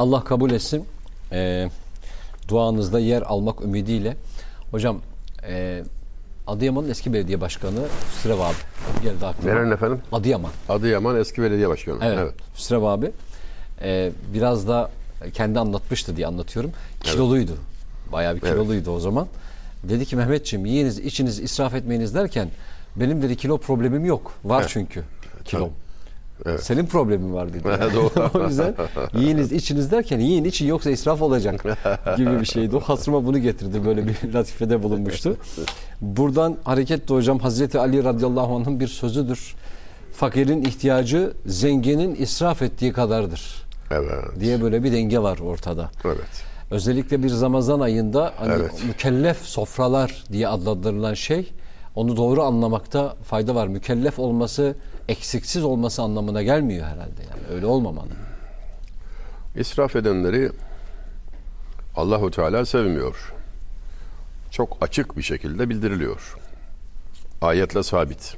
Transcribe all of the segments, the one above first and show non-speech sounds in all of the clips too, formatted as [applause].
Allah kabul etsin. Ee, duanızda yer almak ümidiyle. Hocam e, Adıyaman'ın eski belediye başkanı Hüsrev abi geldi aklıma. Neren efendim? Adıyaman. Adıyaman eski belediye başkanı. Evet. evet. Hüsrev abi e, biraz da kendi anlatmıştı diye anlatıyorum. Kiloluydu. Bayağı bir kiloluydu o zaman. Dedi ki Mehmetciğim yiyiniz içiniz israf etmeyiniz derken benim dedi kilo problemim yok. Var çünkü kilom. Evet. Senin problemin var dedi. [laughs] Doğru. [laughs] o yüzden yiyiniz içiniz derken yiyin için yoksa israf olacak [laughs] gibi bir şeydi. O hasrıma bunu getirdi. Böyle bir latifede bulunmuştu. Buradan hareketle hocam Hazreti Ali radıyallahu anh'ın bir sözüdür. Fakirin ihtiyacı zenginin israf ettiği kadardır Evet. diye böyle bir denge var ortada. Evet. Özellikle bir Ramazan ayında hani Evet. mükellef sofralar diye adlandırılan şey onu doğru anlamakta fayda var. Mükellef olması eksiksiz olması anlamına gelmiyor herhalde yani. Öyle olmamalı. İsraf edenleri Allahu Teala sevmiyor. Çok açık bir şekilde bildiriliyor. Ayetle sabit.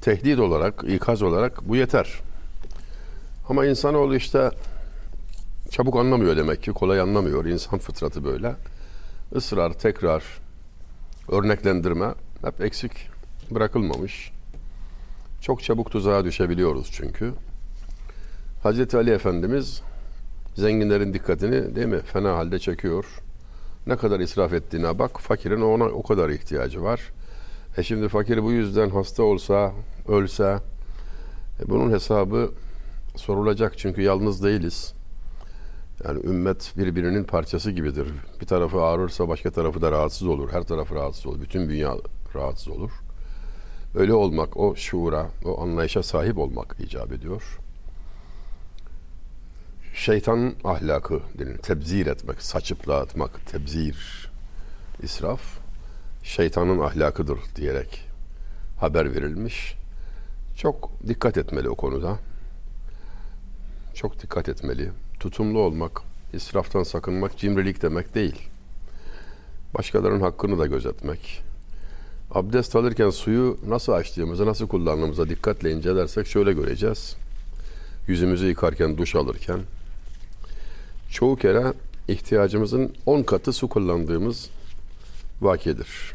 Tehdit olarak, ikaz olarak bu yeter. Ama insanoğlu işte çabuk anlamıyor demek ki, kolay anlamıyor. İnsan fıtratı böyle. Israr, tekrar, örneklendirme hep eksik bırakılmamış. Çok çabuk tuzağa düşebiliyoruz çünkü. Hazreti Ali Efendimiz zenginlerin dikkatini değil mi fena halde çekiyor. Ne kadar israf ettiğine bak. Fakirin ona o kadar ihtiyacı var. E şimdi fakir bu yüzden hasta olsa, ölse e bunun hesabı sorulacak çünkü yalnız değiliz. Yani ümmet birbirinin parçası gibidir. Bir tarafı ağrırsa başka tarafı da rahatsız olur. Her tarafı rahatsız olur. Bütün dünya rahatsız olur. Öyle olmak, o şuura, o anlayışa sahip olmak icap ediyor. Şeytan ahlakı denir. Tebzir etmek, saçıp dağıtmak, tebzir, israf şeytanın ahlakıdır diyerek haber verilmiş. Çok dikkat etmeli o konuda. Çok dikkat etmeli. Tutumlu olmak, israftan sakınmak cimrilik demek değil. Başkalarının hakkını da gözetmek. Abdest alırken suyu nasıl açtığımıza, nasıl kullandığımıza dikkatle incelersek şöyle göreceğiz. Yüzümüzü yıkarken, duş alırken çoğu kere ihtiyacımızın 10 katı su kullandığımız vakidir.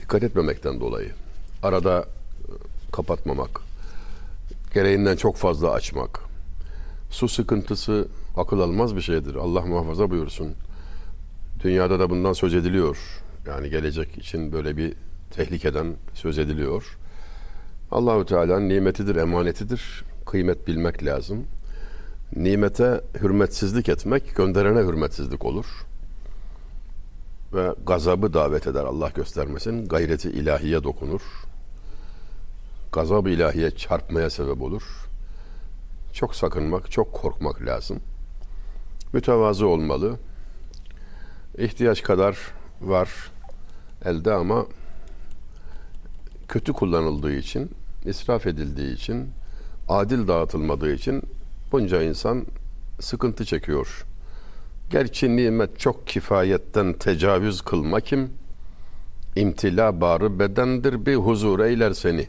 Dikkat etmemekten dolayı. Arada e, kapatmamak, gereğinden çok fazla açmak. Su sıkıntısı akıl almaz bir şeydir. Allah muhafaza buyursun. Dünyada da bundan söz ediliyor. Yani gelecek için böyle bir tehlikeden söz ediliyor. Allahu Teala'nın nimetidir, emanetidir. Kıymet bilmek lazım. Nimete hürmetsizlik etmek gönderene hürmetsizlik olur. Ve gazabı davet eder Allah göstermesin. Gayreti ilahiye dokunur. Gazab-ı ilahiye çarpmaya sebep olur. Çok sakınmak, çok korkmak lazım. Mütevazı olmalı. İhtiyaç kadar var elde ama kötü kullanıldığı için, israf edildiği için, adil dağıtılmadığı için bunca insan sıkıntı çekiyor. Gerçi nimet çok kifayetten tecavüz kılma kim? İmtila barı bedendir bir huzur eyler seni.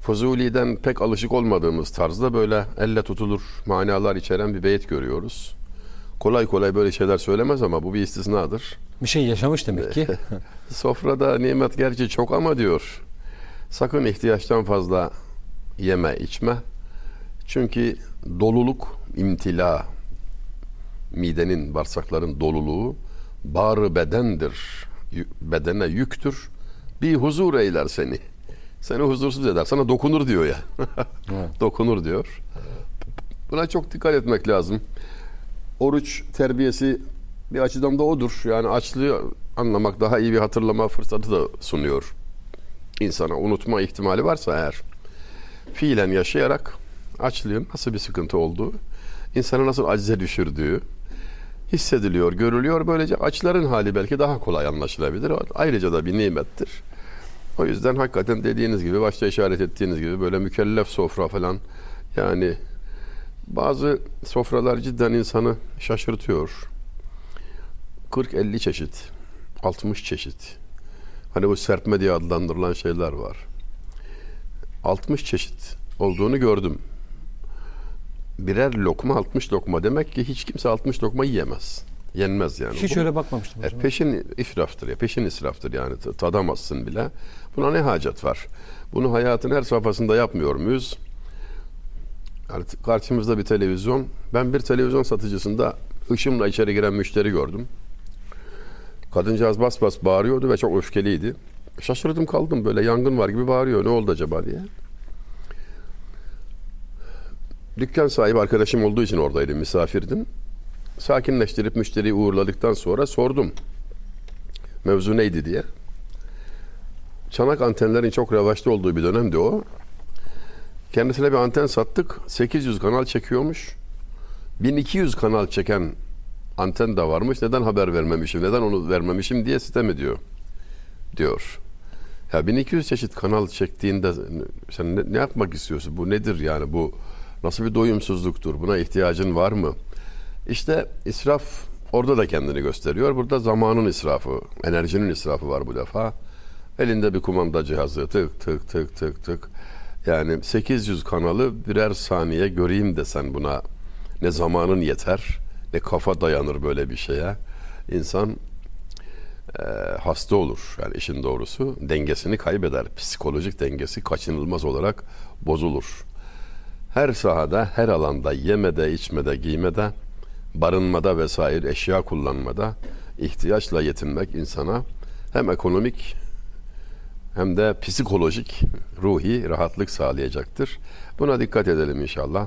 Fuzuli'den pek alışık olmadığımız tarzda böyle elle tutulur manalar içeren bir beyit görüyoruz. Kolay kolay böyle şeyler söylemez ama bu bir istisnadır. Bir şey yaşamış demek ki. [laughs] Sofrada nimet gerçi çok ama diyor. Sakın ihtiyaçtan fazla yeme içme. Çünkü doluluk, imtila, midenin, bağırsakların doluluğu bağrı bedendir. Bedene yüktür. Bir huzur eyler seni. Seni huzursuz eder. Sana dokunur diyor ya. [laughs] Dokunur diyor. Buna çok dikkat etmek lazım. Oruç terbiyesi bir açıdan da odur. Yani açlığı anlamak daha iyi bir hatırlama fırsatı da sunuyor. İnsana unutma ihtimali varsa eğer fiilen yaşayarak açlığın nasıl bir sıkıntı olduğu, insanı nasıl acize düşürdüğü hissediliyor, görülüyor. Böylece açların hali belki daha kolay anlaşılabilir. Ayrıca da bir nimettir. O yüzden hakikaten dediğiniz gibi, başta işaret ettiğiniz gibi böyle mükellef sofra falan yani bazı sofralar cidden insanı şaşırtıyor. 40-50 çeşit, 60 çeşit. Hani bu serpme diye adlandırılan şeyler var. 60 çeşit olduğunu gördüm. birer lokma 60 lokma demek ki hiç kimse 60 lokma yiyemez. Yenmez yani. Hiç Bu- öyle bakmamıştım E, hocam. peşin israftır ya. Peşin israftır yani. Tadamazsın bile. Buna ne hacet var? Bunu hayatın her safhasında yapmıyor muyuz? T- karşımızda bir televizyon. Ben bir televizyon satıcısında ışımla içeri giren müşteri gördüm. Kadıncağız bas bas bağırıyordu ve çok öfkeliydi. Şaşırdım kaldım böyle yangın var gibi bağırıyor. Ne oldu acaba diye. Dükkan sahibi arkadaşım olduğu için oradaydım, misafirdim. Sakinleştirip müşteriyi uğurladıktan sonra sordum. Mevzu neydi diye. Çanak antenlerin çok revaçta olduğu bir dönemdi o. Kendisine bir anten sattık. 800 kanal çekiyormuş. 1200 kanal çeken anten de varmış. Neden haber vermemişim, neden onu vermemişim diye sitem ediyor. Diyor. Ya 1200 çeşit kanal çektiğinde sen ne, ne yapmak istiyorsun? Bu nedir yani? Bu nasıl bir doyumsuzluktur? Buna ihtiyacın var mı? İşte israf orada da kendini gösteriyor. Burada zamanın israfı, enerjinin israfı var bu defa. Elinde bir kumanda cihazı tık tık tık tık tık. Yani 800 kanalı birer saniye göreyim desen buna ne zamanın yeter ne kafa dayanır böyle bir şeye. İnsan e, hasta olur. Yani işin doğrusu dengesini kaybeder. Psikolojik dengesi kaçınılmaz olarak bozulur. Her sahada, her alanda, yemede, içmede, giymede, barınmada vesaire eşya kullanmada ihtiyaçla yetinmek insana hem ekonomik hem de psikolojik, ruhi rahatlık sağlayacaktır. Buna dikkat edelim inşallah.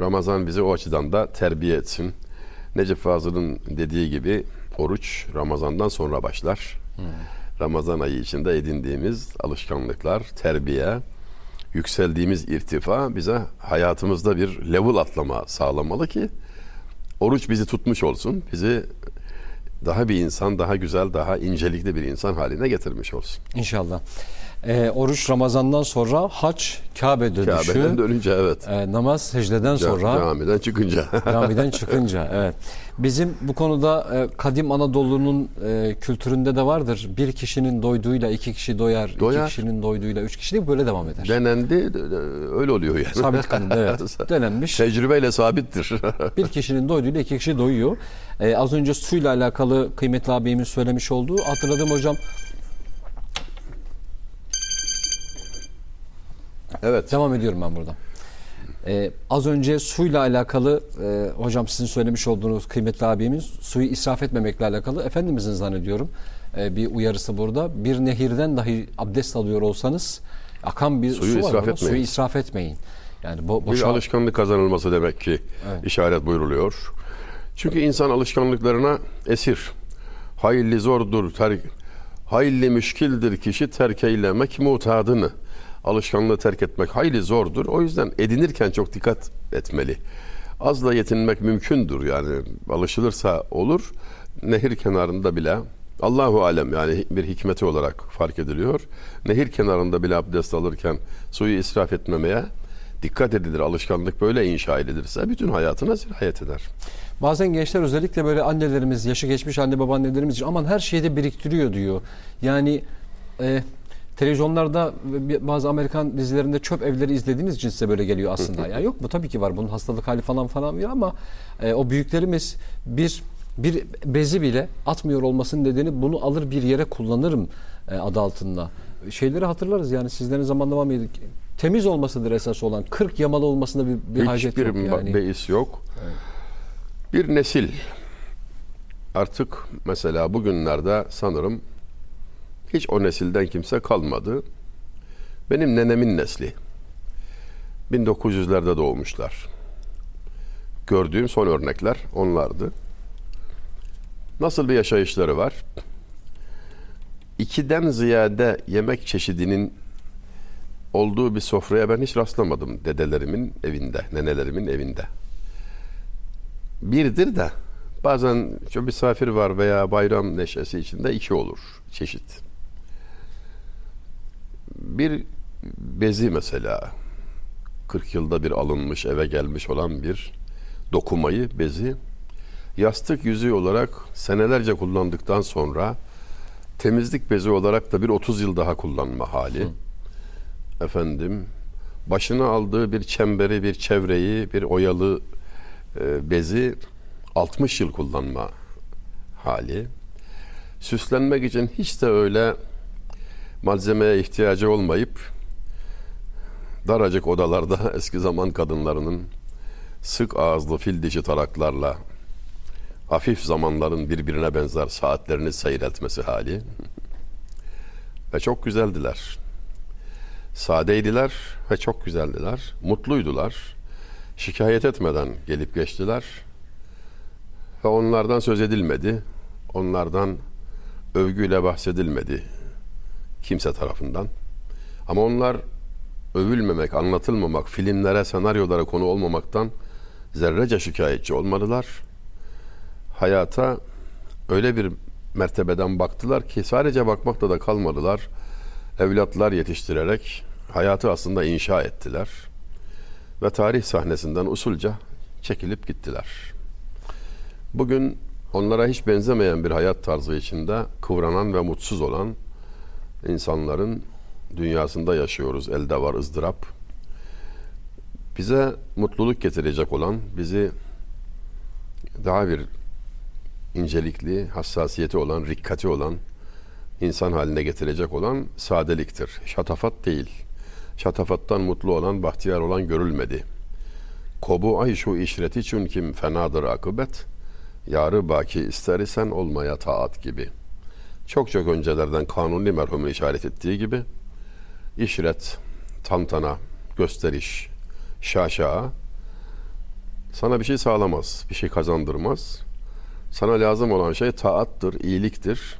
Ramazan bizi o açıdan da terbiye etsin. Necip Fazıl'ın dediği gibi oruç Ramazan'dan sonra başlar. Ramazan ayı içinde edindiğimiz alışkanlıklar, terbiye, yükseldiğimiz irtifa bize hayatımızda bir level atlama sağlamalı ki oruç bizi tutmuş olsun. Bizi daha bir insan, daha güzel, daha incelikli bir insan haline getirmiş olsun. İnşallah. Ee, oruç Ramazan'dan sonra haç Kabe dönüşü. Kabe'den dönünce evet. e, namaz secdeden sonra Camiden çıkınca. [laughs] camiden çıkınca evet. Bizim bu konuda e, kadim Anadolu'nun e, kültüründe de vardır. Bir kişinin doyduğuyla iki kişi doyar, Doyar. iki kişinin doyduğuyla üç kişi değil böyle devam eder. Denendi, de- de- öyle oluyor yani. Sabit kanında [laughs] evet. Denenmiş. Tecrübeyle sabittir. [laughs] Bir kişinin doyduğuyla iki kişi doyuyor. Ee, az önce suyla alakalı kıymetli abimin söylemiş olduğu hatırladım hocam. Evet. Devam ediyorum ben burada. Ee, az önce suyla alakalı e, hocam sizin söylemiş olduğunuz kıymetli abimin suyu israf etmemekle alakalı Efendimizin zannediyorum e, bir uyarısı burada. Bir nehirden dahi abdest alıyor olsanız akan bir Suyu su var israf burada. etmeyin. Suyu israf etmeyin. Yani bo Bir boşa alışkanlık kazanılması demek ki Evet. işaret buyruluyor. Çünkü insan alışkanlıklarına esir. Hayli zordur, ter, hayli müşkildir kişi terk eylemek mutadını. Alışkanlığı terk etmek hayli zordur. O yüzden edinirken çok dikkat etmeli. Azla yetinmek mümkündür yani alışılırsa olur. Nehir kenarında bile Allahu alem yani bir hikmeti olarak fark ediliyor. Nehir kenarında bile abdest alırken suyu israf etmemeye dikkat edilir. Alışkanlık böyle inşa edilirse bütün hayatına sirayet eder. Bazen gençler özellikle böyle annelerimiz, yaşı geçmiş anne babaannelerimiz için aman her şeyi de biriktiriyor diyor. Yani e, televizyonlarda bir- bazı Amerikan dizilerinde çöp evleri izlediğiniz için size böyle geliyor aslında. ya yok mu? Tabii ki var. Bunun hastalık hali falan falan var ama e, o büyüklerimiz bir bir bezi bile atmıyor olmasının nedeni bunu alır bir yere kullanırım e, adı altında. Şeyleri hatırlarız yani sizlerin zamanında var mıydı? Temiz olmasıdır esas olan. 40 yamalı olmasında bir, bir hacet Hiçbir yok yani. beis yok. Bir nesil artık mesela bugünlerde sanırım hiç o nesilden kimse kalmadı. Benim nenemin nesli. 1900'lerde doğmuşlar. Gördüğüm son örnekler onlardı. Nasıl bir yaşayışları var? İkiden ziyade yemek çeşidinin olduğu bir sofraya ben hiç rastlamadım dedelerimin evinde, nenelerimin evinde. Birdir de bazen şu misafir var veya bayram neşesi içinde iki olur çeşit. Bir bezi mesela 40 yılda bir alınmış eve gelmiş olan bir dokumayı bezi yastık yüzüğü olarak senelerce kullandıktan sonra temizlik bezi olarak da bir 30 yıl daha kullanma hali. Efendim başına aldığı bir çemberi, bir çevreyi, bir oyalı e, bezi 60 yıl kullanma hali. Süslenmek için hiç de öyle malzemeye ihtiyacı olmayıp daracık odalarda [laughs] eski zaman kadınlarının sık ağızlı fil dişi taraklarla hafif zamanların birbirine benzer saatlerini seyretmesi hali. [laughs] Ve çok güzeldiler. Sadeydiler ve çok güzeldiler. Mutluydular. Şikayet etmeden gelip geçtiler. Ve onlardan söz edilmedi. Onlardan övgüyle bahsedilmedi kimse tarafından. Ama onlar övülmemek, anlatılmamak, filmlere, senaryolara konu olmamaktan zerrece şikayetçi olmadılar. Hayata öyle bir mertebeden baktılar ki sadece bakmakta da kalmadılar. Evlatlar yetiştirerek hayatı aslında inşa ettiler. Ve tarih sahnesinden usulca çekilip gittiler. Bugün onlara hiç benzemeyen bir hayat tarzı içinde kıvranan ve mutsuz olan insanların dünyasında yaşıyoruz. Elde var ızdırap. Bize mutluluk getirecek olan, bizi daha bir incelikli, hassasiyeti olan, rikkati olan insan haline getirecek olan sadeliktir. Şatafat değil. Şatafattan mutlu olan, bahtiyar olan görülmedi. Kobu ay şu işreti için kim fenadır akıbet. Yarı baki ister isen olmaya taat gibi. Çok çok öncelerden kanuni merhumun işaret ettiği gibi işret, tantana, gösteriş, şaşa sana bir şey sağlamaz, bir şey kazandırmaz. Sana lazım olan şey taattır, iyiliktir,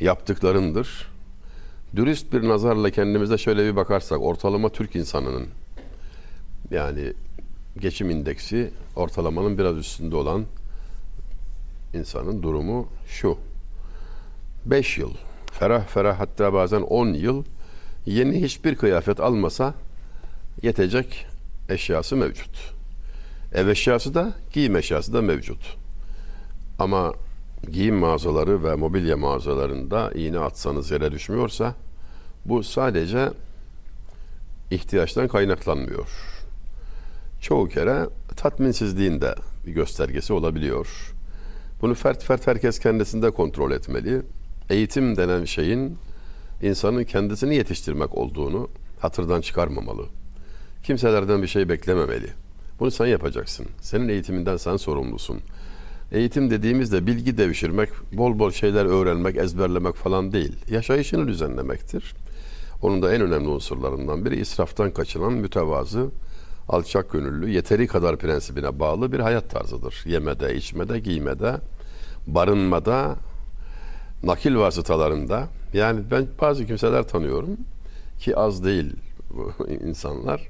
yaptıklarındır. Dürüst bir nazarla kendimize şöyle bir bakarsak ortalama Türk insanının yani geçim indeksi ortalamanın biraz üstünde olan insanın durumu şu. 5 yıl, ferah ferah hatta bazen 10 yıl yeni hiçbir kıyafet almasa yetecek eşyası mevcut. Ev eşyası da giyim eşyası da mevcut. Ama giyim mağazaları ve mobilya mağazalarında iğne atsanız yere düşmüyorsa bu sadece ihtiyaçtan kaynaklanmıyor. Çoğu kere tatminsizliğin de bir göstergesi olabiliyor. Bunu fert fert herkes kendisinde kontrol etmeli. Eğitim denen şeyin insanın kendisini yetiştirmek olduğunu hatırdan çıkarmamalı. Kimselerden bir şey beklememeli. Bunu sen yapacaksın. Senin eğitiminden sen sorumlusun. Eğitim dediğimizde bilgi devşirmek, bol bol şeyler öğrenmek, ezberlemek falan değil. Yaşayışını düzenlemektir. Onun da en önemli unsurlarından biri israftan kaçınan mütevazı, alçak gönüllü, yeteri kadar prensibine bağlı bir hayat tarzıdır. Yemede, içmede, giymede, barınmada, nakil vasıtalarında. Yani ben bazı kimseler tanıyorum ki az değil bu [laughs] insanlar.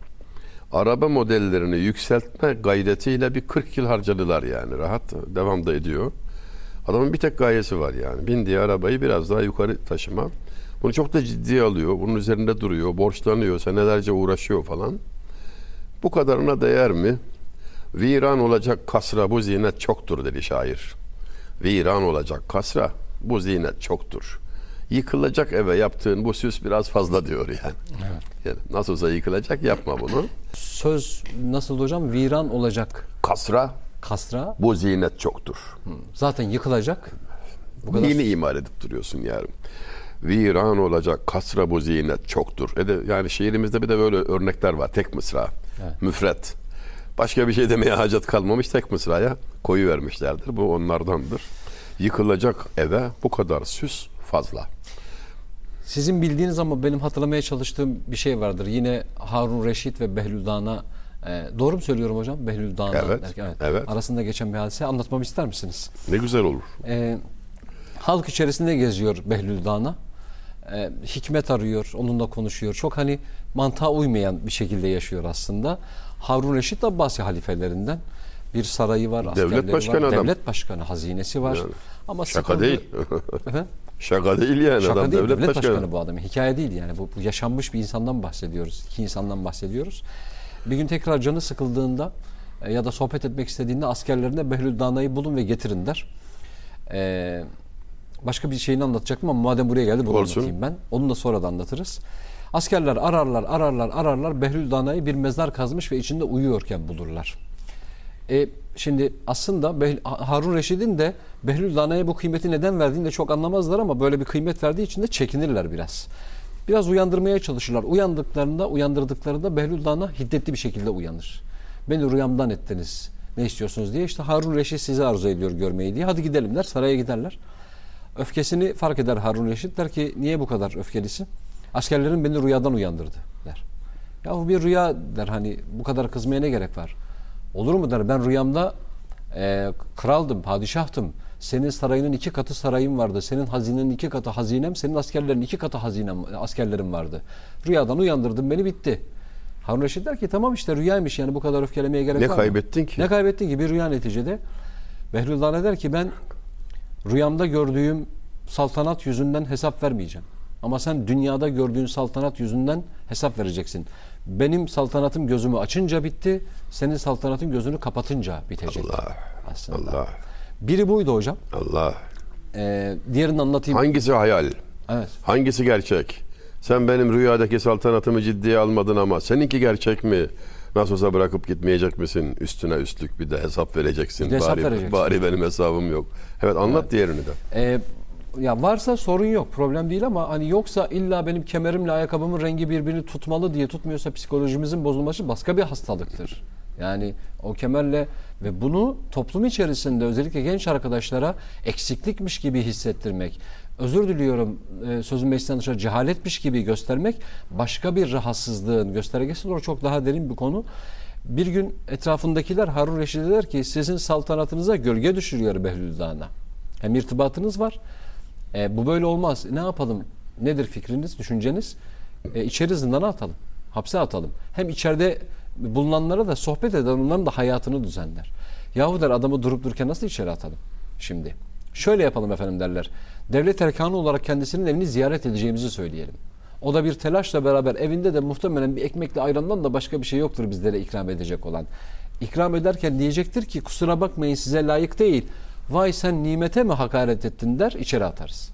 Araba modellerini yükseltme gayretiyle bir 40 yıl harcadılar yani. Rahat devam da ediyor. Adamın bir tek gayesi var yani. Bindiği arabayı biraz daha yukarı taşıma. Bunu çok da ciddiye alıyor. Bunun üzerinde duruyor. Borçlanıyor. Senelerce uğraşıyor falan. Bu kadarına değer mi? Viran olacak kasra bu zinet çoktur dedi şair. Viran olacak kasra bu zinet çoktur. Yıkılacak eve yaptığın bu süs biraz fazla diyor yani. Evet. yani nasılsa yıkılacak yapma bunu. Söz nasıl hocam? Viran olacak Kasra kasra. bu zinet çoktur. Zaten yıkılacak. Bu kadar Neyini imal edip duruyorsun yarım? Viran olacak kasra bu zinet çoktur. E de, yani şiirimizde bir de böyle örnekler var. Tek mısra, Evet. müfret. Başka bir şey demeye hacet kalmamış tek mısraya koyu vermişlerdir. Bu onlardandır. Yıkılacak eve bu kadar süs fazla. Sizin bildiğiniz ama benim hatırlamaya çalıştığım bir şey vardır. Yine Harun Reşit ve Behlül Dağ'ına e, doğru mu söylüyorum hocam? Behlül Dağ'ına Evet, derken, evet. arasında geçen bir hadise anlatmamı ister misiniz? Ne güzel olur. E, halk içerisinde geziyor Behlül Dağ'ına. E, hikmet arıyor, onunla konuşuyor. Çok hani mantığa uymayan bir şekilde yaşıyor aslında. Harun Reşit Abbasi halifelerinden bir sarayı var, askerleri başkanı var, adam. devlet başkanı, hazinesi var. Yani Ama Şaka sıkıldı- değil. Efendim? Şaka değil yani Şaka adam değil, devlet, devlet, başkanı. başkanı. bu adam. Hikaye değil yani. Bu, bu yaşanmış bir insandan bahsediyoruz. İki insandan bahsediyoruz. Bir gün tekrar canı sıkıldığında e, ya da sohbet etmek istediğinde askerlerine Behlül Dana'yı bulun ve getirin der. E, başka bir şeyini anlatacaktım ama madem buraya geldi bunu Olsun. anlatayım ben. Onu da sonra da anlatırız. Askerler ararlar, ararlar, ararlar. Behlül Dana'yı bir mezar kazmış ve içinde uyuyorken bulurlar. E, şimdi aslında Harun Reşid'in de Behlül Dana'ya bu kıymeti neden verdiğini de çok anlamazlar ama böyle bir kıymet verdiği için de çekinirler biraz. Biraz uyandırmaya çalışırlar. Uyandıklarında, uyandırdıklarında Behlül Dana hiddetli bir şekilde uyanır. Beni rüyamdan ettiniz. Ne istiyorsunuz diye işte Harun Reşit sizi arzu ediyor görmeyi diye. Hadi gidelim der. Saraya giderler. Öfkesini fark eder Harun Reşit. Der ki niye bu kadar öfkelisin? Askerlerin beni rüyadan uyandırdı der. Ya bu bir rüya der hani bu kadar kızmaya ne gerek var? Olur mu der ben rüyamda e, kraldım, padişahtım. Senin sarayının iki katı sarayım vardı. Senin hazinenin iki katı hazinem, senin askerlerin iki katı hazinem, askerlerim vardı. Rüyadan uyandırdın beni bitti. Harun Reşit der ki tamam işte rüyaymış yani bu kadar öfkelemeye gerek Ne var mı? kaybettin ki? Ne kaybettin ki? Bir rüya neticede. Behlül ne der ki ben rüyamda gördüğüm saltanat yüzünden hesap vermeyeceğim. Ama sen dünyada gördüğün saltanat yüzünden hesap vereceksin. Benim saltanatım gözümü açınca bitti. Senin saltanatın gözünü kapatınca bitecek. Allah. Aslında. Allah. Biri buydu hocam. Allah. Ee, diğerini anlatayım. Hangisi hayal? Evet. Hangisi gerçek? Sen benim rüyadaki saltanatımı ciddiye almadın ama seninki gerçek mi? Nasıl olsa bırakıp gitmeyecek misin? Üstüne üstlük bir de hesap vereceksin. Bir de hesap bari, vereceksin. bari benim hesabım yok. Evet anlat diğerini de. Ee, ya varsa sorun yok, problem değil ama hani yoksa illa benim kemerimle ayakkabımın rengi birbirini tutmalı diye tutmuyorsa psikolojimizin bozulması başka bir hastalıktır. Yani o kemerle ve bunu toplum içerisinde özellikle genç arkadaşlara eksiklikmiş gibi hissettirmek, özür diliyorum e, sözün meclisten dışarı cehaletmiş gibi göstermek başka bir rahatsızlığın göstergesi doğru çok daha derin bir konu. Bir gün etrafındakiler Harun Reşid'e der ki sizin saltanatınıza gölge düşürüyor Behlül Dağı'na. Hem irtibatınız var. E, bu böyle olmaz. Ne yapalım? Nedir fikriniz, düşünceniz? E, içeri zindana atalım. Hapse atalım. Hem içeride bulunanlara da sohbet eden onların da hayatını düzenler. Yahu der adamı durup dururken nasıl içeri atalım? Şimdi. Şöyle yapalım efendim derler. Devlet erkanı olarak kendisinin evini ziyaret edeceğimizi söyleyelim. O da bir telaşla beraber evinde de muhtemelen bir ekmekle ayrandan da başka bir şey yoktur bizlere ikram edecek olan. İkram ederken diyecektir ki kusura bakmayın size layık değil. Vay sen nimete mi hakaret ettin der içeri atarız.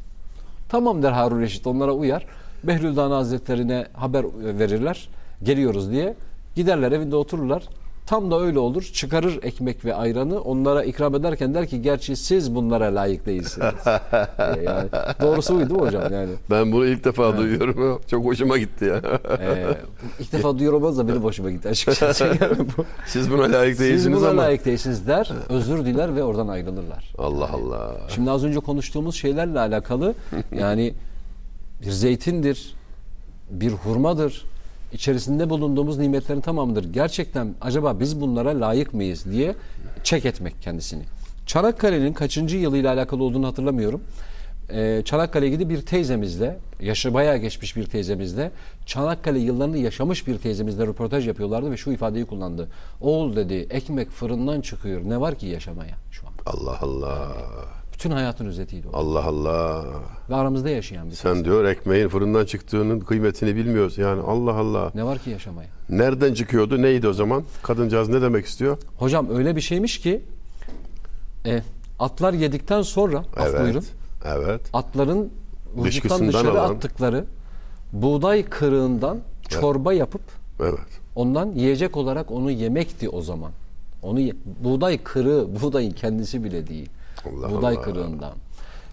Tamam der Harun Reşit onlara uyar. Behlül Dana Hazretlerine haber verirler. Geliyoruz diye. Giderler evinde otururlar. Tam da öyle olur. Çıkarır ekmek ve ayranı onlara ikram ederken der ki gerçi siz bunlara layık değilsiniz. [laughs] Yani, doğrusu buydu hocam yani. Ben bunu ilk defa duyuyorum. [laughs] Çok hoşuma gitti ya. Ee, ilk defa duyuyor olmaz da benim hoşuma gitti açıkçası. [laughs] Yani bu- Siz buna layık Siz değilsiniz buna ama. layık değilsiniz der, özür diler ve oradan ayrılırlar. Allah Allah. Şimdi az önce konuştuğumuz şeylerle alakalı yani bir zeytindir, bir hurmadır, içerisinde bulunduğumuz nimetlerin tamamıdır. Gerçekten acaba biz bunlara layık mıyız diye çek etmek kendisini. Çanakkale'nin kaçıncı yılıyla alakalı olduğunu hatırlamıyorum. Ee, Çanakkale'ye gidip bir teyzemizle, yaşı bayağı geçmiş bir teyzemizle, Çanakkale yıllarını yaşamış bir teyzemizle röportaj yapıyorlardı ve şu ifadeyi kullandı. Oğul dedi ekmek fırından çıkıyor ne var ki yaşamaya şu an. Allah Allah. Bütün hayatın özetiydi o. Allah Allah. Ve aramızda yaşayan bir Sen diyor ekmeğin fırından çıktığının kıymetini bilmiyoruz. Yani Allah Allah. Ne var ki yaşamaya? Nereden çıkıyordu? Neydi o zaman? Kadıncağız ne demek istiyor? Hocam öyle bir şeymiş ki e, atlar yedikten sonra af evet. buyurun Evet. atların vücuttan dışarı alan. attıkları buğday kırığından çorba yapıp Evet. ondan yiyecek olarak onu yemekti o zaman. Onu ye- buğday kırığı, buğdayın kendisi bile değil. Allah buğday Allah. kırığından.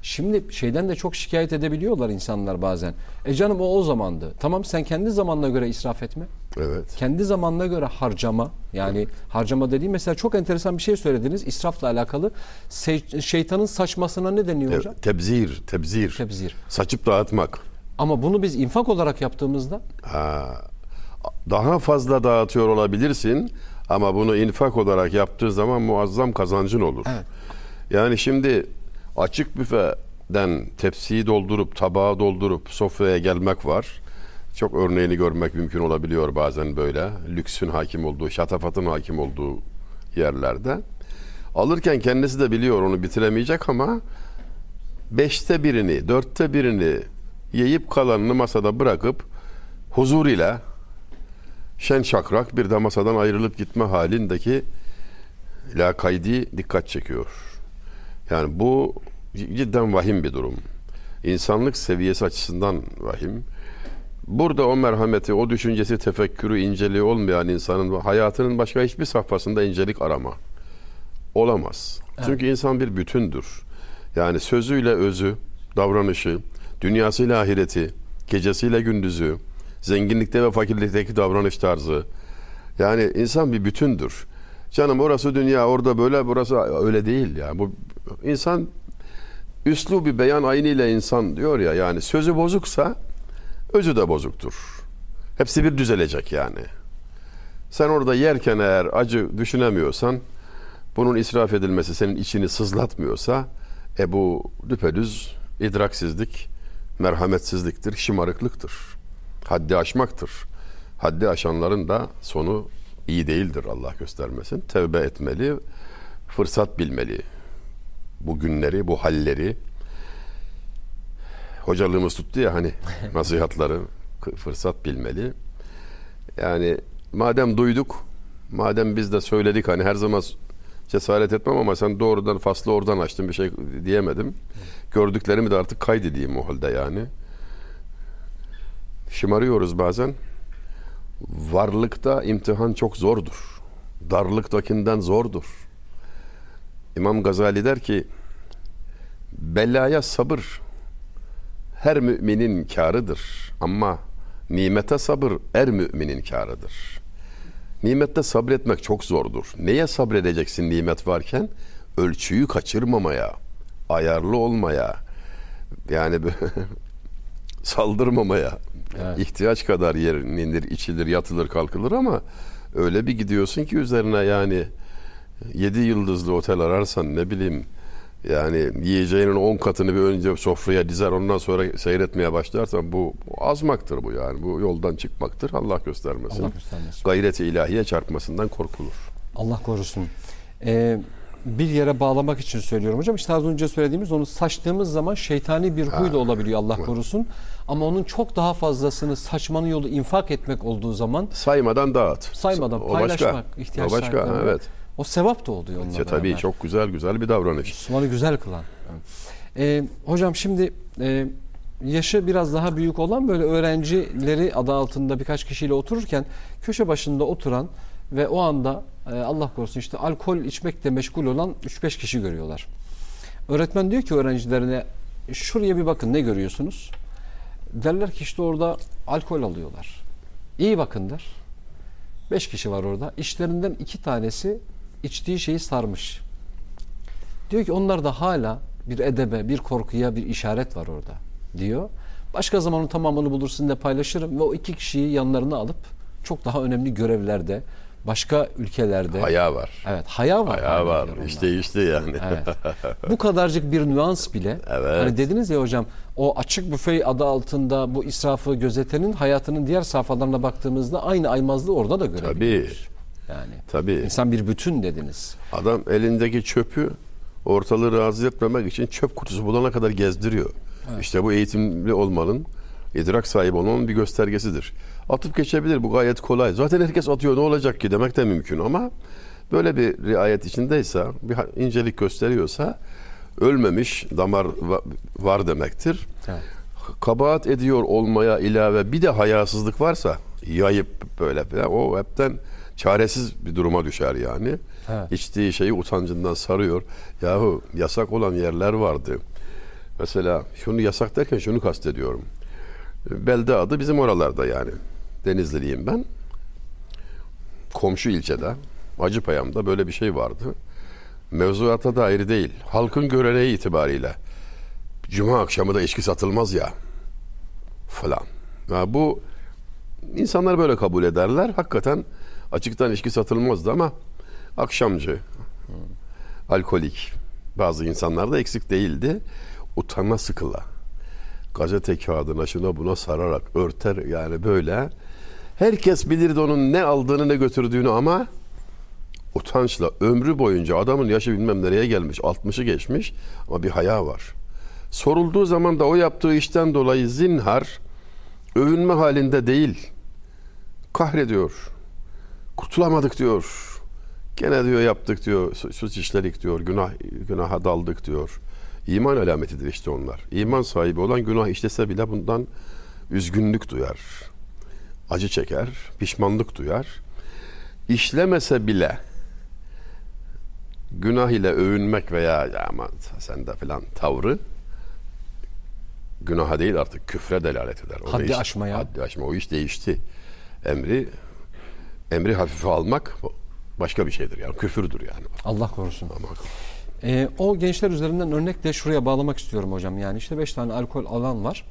Şimdi şeyden de çok şikayet edebiliyorlar insanlar bazen. E canım o o zamandı. Tamam sen kendi zamanına göre israf etme. Evet. kendi zamanına göre harcama yani harcama dediğim mesela çok enteresan bir şey söylediniz israfla alakalı Se- şeytanın saçmasına ne deniyor hocam? Evet. Tebzir, tebzir. Tebzir. Saçıp dağıtmak. Ama bunu biz infak olarak yaptığımızda Ha, daha fazla dağıtıyor olabilirsin ama bunu infak olarak yaptığı zaman muazzam kazancın olur. Evet. Yani şimdi açık büfeden tepsiyi doldurup tabağı doldurup sofraya gelmek var. Çok örneğini görmek mümkün olabiliyor bazen böyle. Lüksün hakim olduğu, şatafatın hakim olduğu yerlerde. Alırken kendisi de biliyor onu bitiremeyecek ama beşte birini, dörtte birini yiyip kalanını masada bırakıp huzur ile şen şakrak bir de masadan ayrılıp gitme halindeki lakaydi dikkat çekiyor. Yani bu cidden vahim bir durum. İnsanlık seviyesi açısından vahim. Burada o merhameti, o düşüncesi, tefekkürü, inceliği olmayan insanın hayatının başka hiçbir safhasında incelik arama. Olamaz. Çünkü insan bir bütündür. Yani sözüyle özü, davranışı, dünyasıyla ahireti, gecesiyle gündüzü, zenginlikte ve fakirlikteki davranış tarzı. Yani insan bir bütündür. Canım orası dünya, orada böyle, burası öyle değil ya. Bu insan üslu bir beyan aynıyla insan diyor ya yani sözü bozuksa özü de bozuktur. Hepsi bir düzelecek yani. Sen orada yerken eğer acı düşünemiyorsan bunun israf edilmesi senin içini sızlatmıyorsa e bu düpedüz idraksizlik, merhametsizliktir, şımarıklıktır. Haddi aşmaktır. Haddi aşanların da sonu iyi değildir Allah göstermesin. Tevbe etmeli, fırsat bilmeli. Bu günleri, bu halleri hocalığımız tuttu ya hani [laughs] nasihatları fırsat bilmeli. Yani madem duyduk, madem biz de söyledik hani her zaman cesaret etmem ama sen doğrudan faslı oradan açtın bir şey diyemedim. Gördüklerimi de artık kaydedeyim o halde yani. Şımarıyoruz bazen. Varlıkta imtihan çok zordur. Darlıktakinden zordur. İmam Gazali der ki belaya sabır her müminin karıdır ama nimete sabır er müminin karıdır. Nimette sabretmek çok zordur. Neye sabredeceksin nimet varken? Ölçüyü kaçırmamaya, ayarlı olmaya, yani [laughs] saldırmamaya. Evet. ihtiyaç kadar yerinir, içilir, yatılır, kalkılır ama öyle bir gidiyorsun ki üzerine yani yedi yıldızlı otel ararsan ne bileyim yani yiyeceğinin on katını bir önce sofraya dizer ondan sonra seyretmeye başlarsan bu, bu azmaktır bu yani. Bu yoldan çıkmaktır. Allah göstermesin. Allah göstermesin. Gayreti ilahiye çarpmasından korkulur. Allah korusun. Ee, bir yere bağlamak için söylüyorum hocam. İşte az önce söylediğimiz onu saçtığımız zaman şeytani bir huy da olabiliyor Allah korusun. Ama onun çok daha fazlasını saçmanın yolu infak etmek olduğu zaman saymadan dağıt. Saymadan o paylaşmak başka. ihtiyaç o başka evet. O sevap da oluyor onunla işte, Tabii çok güzel güzel bir davranış. Müslümanı güzel kılan. Ee, hocam şimdi e, yaşı biraz daha büyük olan böyle öğrencileri adı altında birkaç kişiyle otururken köşe başında oturan ve o anda e, Allah korusun işte alkol içmekle meşgul olan 3-5 kişi görüyorlar. Öğretmen diyor ki öğrencilerine şuraya bir bakın ne görüyorsunuz? Derler ki işte orada alkol alıyorlar. İyi bakın der. 5 kişi var orada. İşlerinden iki tanesi içtiği şeyi sarmış. Diyor ki onlar da hala bir edebe, bir korkuya bir işaret var orada diyor. Başka zamanın tamamını bulur sizinle paylaşırım ve o iki kişiyi yanlarına alıp çok daha önemli görevlerde, başka ülkelerde. Haya var. Evet, haya var. Haya var. İşte işte yani. Evet. [laughs] Bu kadarcık bir nüans bile. Evet. Hani dediniz ya hocam, o açık büfe adı altında bu israfı gözetenin hayatının diğer safhalarına baktığımızda aynı aymazlığı orada da görebiliyoruz. Tabii. Yani Tabii. insan bir bütün dediniz. Adam elindeki çöpü ortalığı rahatsız etmemek için çöp kutusu bulana kadar gezdiriyor. Evet. İşte bu eğitimli olmanın, idrak sahibi olmanın bir göstergesidir. Atıp geçebilir bu gayet kolay. Zaten herkes atıyor ne olacak ki demek de mümkün ama böyle bir riayet içindeyse, bir incelik gösteriyorsa ölmemiş damar var demektir. Evet. Kabahat ediyor olmaya ilave bir de hayasızlık varsa yayıp böyle falan o hepten çaresiz bir duruma düşer yani. Evet. İçtiği şeyi utancından sarıyor. Yahu yasak olan yerler vardı. Mesela şunu yasak derken şunu kastediyorum. Belde adı bizim oralarda yani. Denizliliyim ben. Komşu ilçede Acıpayam'da böyle bir şey vardı. Mevzuata dair değil. Halkın göreneği itibariyle. Cuma akşamı da içki satılmaz ya. Falan. Ya bu insanlar böyle kabul ederler. Hakikaten Açıktan içki satılmazdı ama akşamcı, alkolik bazı insanlar da eksik değildi. Utana sıkıla. Gazete kağıdına şuna buna sararak örter yani böyle. Herkes bilirdi onun ne aldığını ne götürdüğünü ama utançla ömrü boyunca adamın yaşı bilmem nereye gelmiş 60'ı geçmiş ama bir haya var. Sorulduğu zaman da o yaptığı işten dolayı zinhar övünme halinde değil kahrediyor kurtulamadık diyor. Gene diyor yaptık diyor, suç işledik diyor, günah günaha daldık diyor. İman alametidir işte onlar. İman sahibi olan günah işlese bile bundan üzgünlük duyar, acı çeker, pişmanlık duyar. İşlemese bile günah ile övünmek veya ya aman sen de filan tavrı günaha değil artık küfre delalet eder. O Haddi iş- aşmaya. Haddi aşma. O iş değişti. Emri emri hafife almak başka bir şeydir yani küfürdür yani. Allah korusun. Ama Ee, o gençler üzerinden örnekle şuraya bağlamak istiyorum hocam. Yani işte beş tane alkol alan var.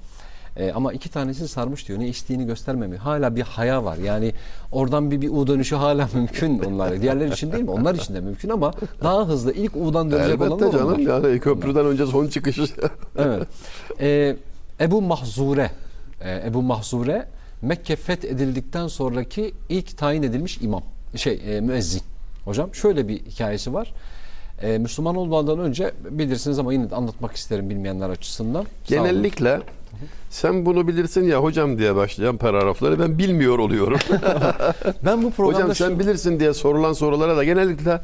Ee, ama iki tanesi sarmış diyor. Ne içtiğini göstermemiyor. Hala bir haya var. Yani oradan bir, bir U dönüşü hala [laughs] mümkün onlar. Diğerler için değil mi? Onlar için de mümkün ama daha hızlı. ilk U'dan dönecek elbette olanlar canım onlar. yani köprüden önce son çıkışı. [laughs] Evet. Ee, Ebu Mahzure e, Ebu Mahzure Mekke fethedildikten sonraki ilk tayin edilmiş imam. Şey e, müezzin. Hocam şöyle bir hikayesi var. E, Müslüman olmadan önce bilirsiniz ama yine de anlatmak isterim bilmeyenler açısından. Genellikle sen bunu bilirsin ya hocam diye başlayan paragrafları ben bilmiyor oluyorum. [laughs] ben bu programda hocam sen şu- bilirsin diye sorulan sorulara da genellikle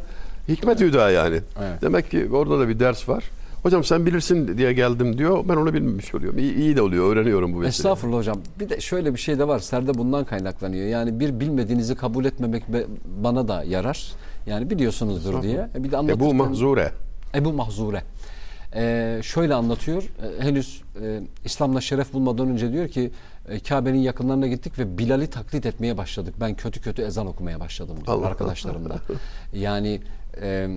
hikmet hüda yani. Evet. Demek ki orada da bir ders var. Hocam sen bilirsin diye geldim diyor. Ben onu bilmemiş oluyorum. İyi, iyi de oluyor. Öğreniyorum bu vesileyle. Estağfurullah hocam. Bir de şöyle bir şey de var. Serde bundan kaynaklanıyor. Yani bir bilmediğinizi kabul etmemek bana da yarar. Yani biliyorsunuzdur diye. E, Bir de Ebu anlatırken- Mahzure. Ebu Mahzure. Ee, şöyle anlatıyor. Ee, henüz e, İslam'la şeref bulmadan önce diyor ki e, Kabe'nin yakınlarına gittik ve Bilal'i taklit etmeye başladık. Ben kötü kötü ezan okumaya başladım diyor Allah. arkadaşlarımla. [laughs] Yani e,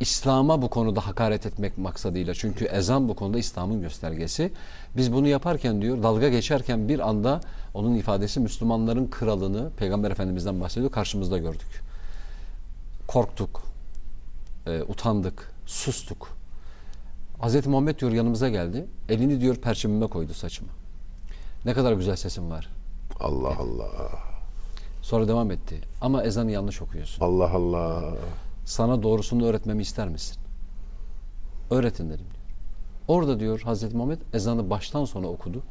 İslam'a bu konuda hakaret etmek maksadıyla. Çünkü ezan bu konuda İslam'ın göstergesi. Biz bunu yaparken diyor dalga geçerken bir anda onun ifadesi Müslümanların kralını Peygamber Efendimiz'den bahsediyor karşımızda gördük. Korktuk, e, utandık, sustuk. Hazreti Muhammed diyor yanımıza geldi. Elini diyor perçemime koydu saçıma. Ne kadar güzel sesim var. Allah Allah. Sonra devam etti. Ama ezanı yanlış okuyorsun. Allah Allah. Sana doğrusunu öğretmemi ister misin? Öğretin dedim diyor. Orada diyor Hazreti Muhammed ezanı baştan sona okudu.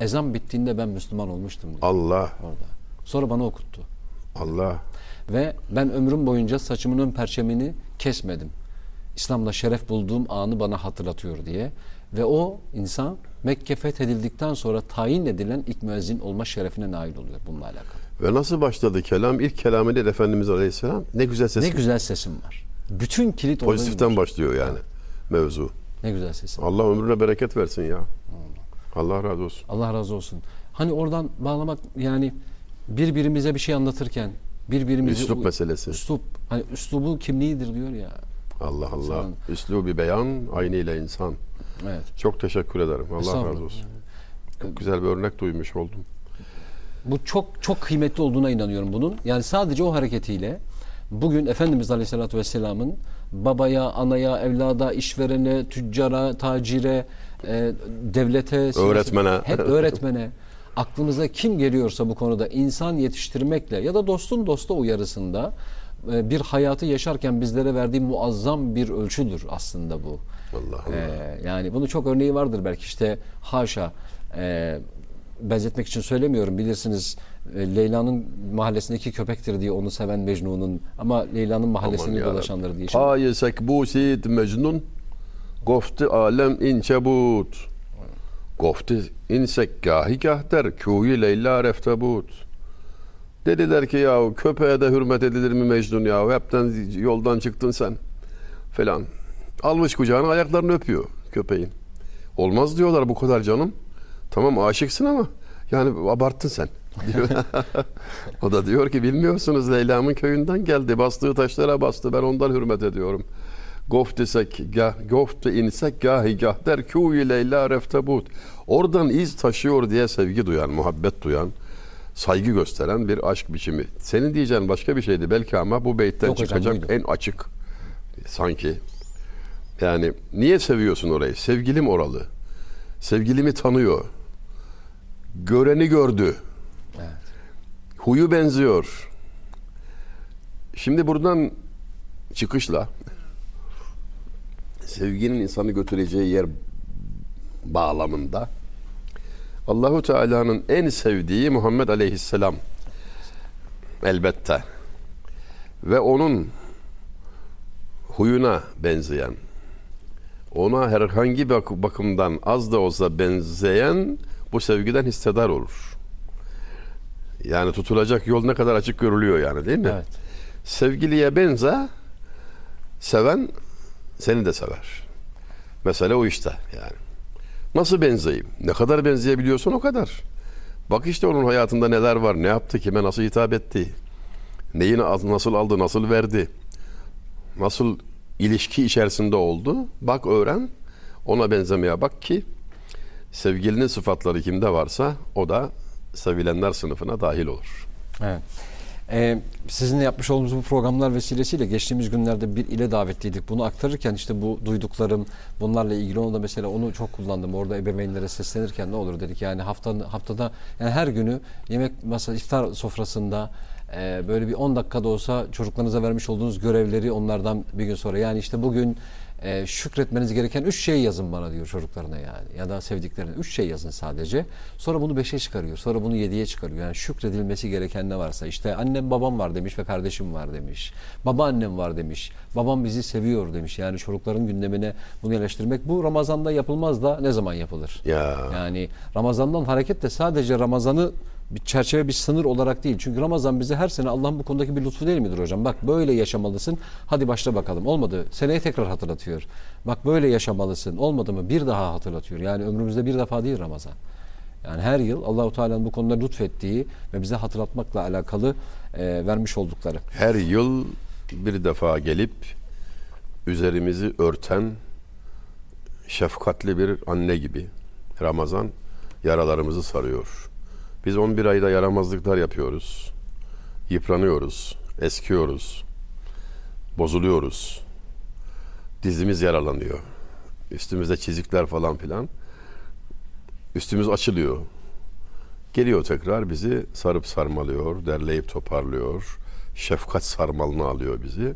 Ezan bittiğinde ben Müslüman olmuştum diyor Allah. orada. Sonra bana okuttu. Allah. Ve ben ömrüm boyunca saçımın ön perçemini kesmedim. İslam'da şeref bulduğum anı bana hatırlatıyor diye. Ve o insan Mekke fethedildikten sonra tayin edilen ilk müezzin olma şerefine nail oluyor bununla alakalı. Ve nasıl başladı kelam? İlk kelamıyla Efendimiz Aleyhisselam ne güzel ses. Ne güzel sesim var. Bütün kilit Pozitiften başlıyor yani mevzu. Ne güzel sesim. Allah ömrüne bereket versin ya. Allah razı olsun. Allah razı olsun. Hani oradan bağlamak yani birbirimize bir şey anlatırken birbirimizi Üslup meselesi. Üslup. Hani üslubu kimliğidir diyor ya. Allah Allah. Üslubi beyan, aynıyla insan. Evet. Çok teşekkür ederim. Allah razı olsun. Çok güzel bir örnek duymuş oldum. Bu çok çok kıymetli olduğuna inanıyorum bunun. Yani sadece o hareketiyle bugün Efendimiz Aleyhisselatü Vesselam'ın babaya, anaya, evlada, işverene, tüccara, tacire, e, devlete, Öğretmene. hep [laughs] öğretmene aklınıza kim geliyorsa bu konuda insan yetiştirmekle ya da dostun dosta uyarısında bir hayatı yaşarken bizlere verdiği muazzam bir ölçüdür aslında bu. Allah Allah. Ee, yani bunu çok örneği vardır belki işte haşa e, benzetmek için söylemiyorum bilirsiniz e, Leyla'nın mahallesindeki köpektir diye onu seven Mecnun'un ama Leyla'nın mahallesini Aman dolaşandır diye. Paye sekbusid mecnun gofti alem incebut gofti insek gahi gah der kûyi leyla reftebut dediler ki ya köpeğe de hürmet edilir mi Mecnun ya hepten yoldan çıktın sen falan almış kucağına ayaklarını öpüyor köpeğin olmaz diyorlar bu kadar canım tamam aşıksın ama yani abarttın sen [laughs] diyor. [laughs] o da diyor ki bilmiyorsunuz Leyla'mın köyünden geldi. Bastığı taşlara bastı. Ben ondan hürmet ediyorum. Gof desek, gah, gof de insek gahi gah der kûyi Leyla reftebut. Oradan iz taşıyor diye sevgi duyan, muhabbet duyan, saygı gösteren bir aşk biçimi. Senin diyeceğin başka bir şeydi belki ama bu beytten Yok hocam, çıkacak buydu. en açık sanki. Yani niye seviyorsun orayı? Sevgilim oralı. Sevgilimi tanıyor. Göreni gördü. Evet. Huyu benziyor. Şimdi buradan çıkışla sevginin insanı götüreceği yer bağlamında Allahu Teala'nın en sevdiği Muhammed Aleyhisselam elbette ve onun huyuna benzeyen ona herhangi bir bakımdan az da olsa benzeyen bu sevgiden hissedar olur. Yani tutulacak yol ne kadar açık görülüyor yani değil mi? Evet. Sevgiliye benze seven seni de sever. Mesele o işte yani. Nasıl benzeyeyim? Ne kadar benzeyebiliyorsun o kadar. Bak işte onun hayatında neler var, ne yaptı, kime nasıl hitap etti, neyi na- nasıl aldı, nasıl verdi, nasıl ilişki içerisinde oldu. Bak öğren, ona benzemeye bak ki sevgilinin sıfatları kimde varsa o da sevilenler sınıfına dahil olur. Evet. Ee, sizinle yapmış olduğumuz bu programlar vesilesiyle geçtiğimiz günlerde bir ile davetliydik. Bunu aktarırken işte bu duyduklarım bunlarla ilgili onu da mesela onu çok kullandım. Orada ebeveynlere seslenirken ne olur dedik. Yani haftanın haftada yani her günü yemek masa iftar sofrasında e, böyle bir 10 dakikada olsa çocuklarınıza vermiş olduğunuz görevleri onlardan bir gün sonra yani işte bugün e, şükretmeniz gereken üç şey yazın bana diyor çocuklarına yani ya da sevdiklerine üç şey yazın sadece. Sonra bunu beşe çıkarıyor. Sonra bunu yediye çıkarıyor. Yani şükredilmesi gereken ne varsa işte annem babam var demiş ve kardeşim var demiş. Babaannem var demiş. Babam bizi seviyor demiş. Yani çocukların gündemine bunu yerleştirmek bu Ramazan'da yapılmaz da ne zaman yapılır? Ya Yani Ramazan'dan hareketle sadece Ramazan'ı bir çerçeve bir sınır olarak değil. Çünkü Ramazan bize her sene Allah'ın bu konudaki bir lütfu değil midir hocam? Bak böyle yaşamalısın. Hadi başla bakalım. Olmadı. Seneye tekrar hatırlatıyor. Bak böyle yaşamalısın. Olmadı mı? Bir daha hatırlatıyor. Yani ömrümüzde bir defa değil Ramazan. Yani her yıl Allahu Teala'nın bu konuda lütfettiği ve bize hatırlatmakla alakalı e, vermiş oldukları. her yıl bir defa gelip üzerimizi örten şefkatli bir anne gibi Ramazan yaralarımızı sarıyor. Biz 11 ayda yaramazlıklar yapıyoruz. Yıpranıyoruz, eskiyoruz, bozuluyoruz. Dizimiz yaralanıyor. Üstümüzde çizikler falan filan. Üstümüz açılıyor. Geliyor tekrar bizi sarıp sarmalıyor, derleyip toparlıyor. Şefkat sarmalına alıyor bizi.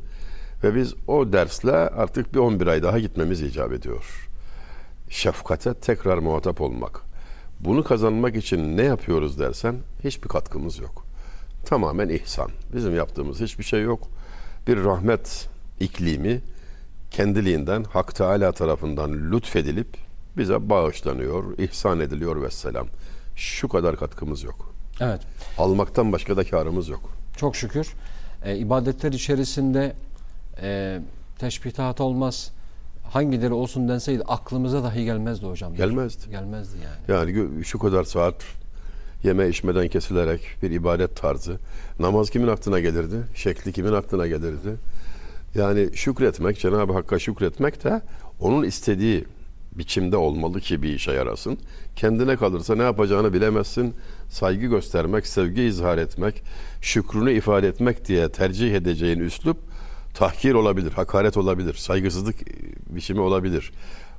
Ve biz o dersle artık bir 11 ay daha gitmemiz icap ediyor. Şefkate tekrar muhatap olmak. Bunu kazanmak için ne yapıyoruz dersen hiçbir katkımız yok. Tamamen ihsan. Bizim yaptığımız hiçbir şey yok. Bir rahmet iklimi kendiliğinden Hak Teala tarafından lütfedilip bize bağışlanıyor, ihsan ediliyor vesselam. Şu kadar katkımız yok. Evet. Almaktan başka da karımız yok. Çok şükür. E, ibadetler içerisinde e, teşbihat olmaz. Hangileri olsun denseydi aklımıza dahi gelmezdi hocam. Gelmezdi. Gelmezdi yani. Yani şu kadar saat yeme içmeden kesilerek bir ibadet tarzı. Namaz kimin aklına gelirdi? Şekli kimin aklına gelirdi? Yani şükretmek, Cenab-ı Hakk'a şükretmek de onun istediği biçimde olmalı ki bir işe yarasın. Kendine kalırsa ne yapacağını bilemezsin. Saygı göstermek, sevgi izhar etmek, şükrünü ifade etmek diye tercih edeceğin üslup tahkir olabilir, hakaret olabilir, saygısızlık e, biçimi olabilir.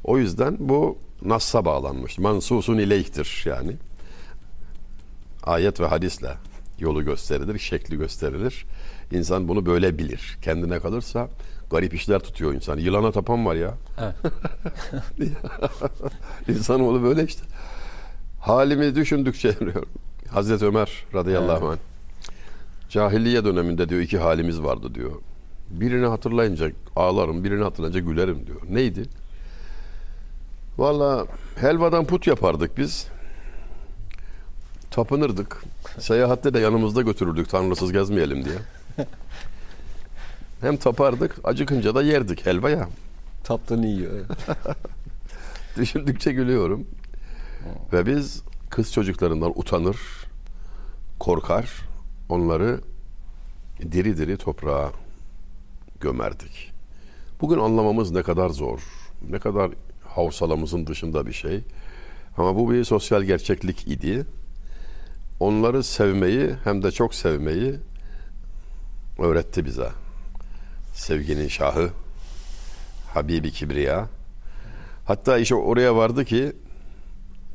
O yüzden bu Nas'a bağlanmış. Mansusun ileyhtir yani. Ayet ve hadisle yolu gösterilir, şekli gösterilir. İnsan bunu böyle bilir. Kendine kalırsa garip işler tutuyor insan. Yılana tapan var ya. Evet. [laughs] İnsanoğlu böyle işte. Halimi düşündükçe Hazreti Ömer radıyallahu anh cahiliye döneminde diyor iki halimiz vardı diyor. Birini hatırlayınca ağlarım, birini hatırlayınca gülerim diyor. Neydi? Valla helvadan put yapardık biz. Tapınırdık. Seyahatte de yanımızda götürürdük tanrısız gezmeyelim diye. Hem tapardık, acıkınca da yerdik helva ya. Taptığını yiyor. [laughs] Düşündükçe gülüyorum. Ve biz kız çocuklarından utanır, korkar, onları diri diri toprağa gömerdik. Bugün anlamamız ne kadar zor, ne kadar havsalamızın dışında bir şey. Ama bu bir sosyal gerçeklik idi. Onları sevmeyi hem de çok sevmeyi öğretti bize. Sevginin şahı, Habibi Kibriya. Hatta iş oraya vardı ki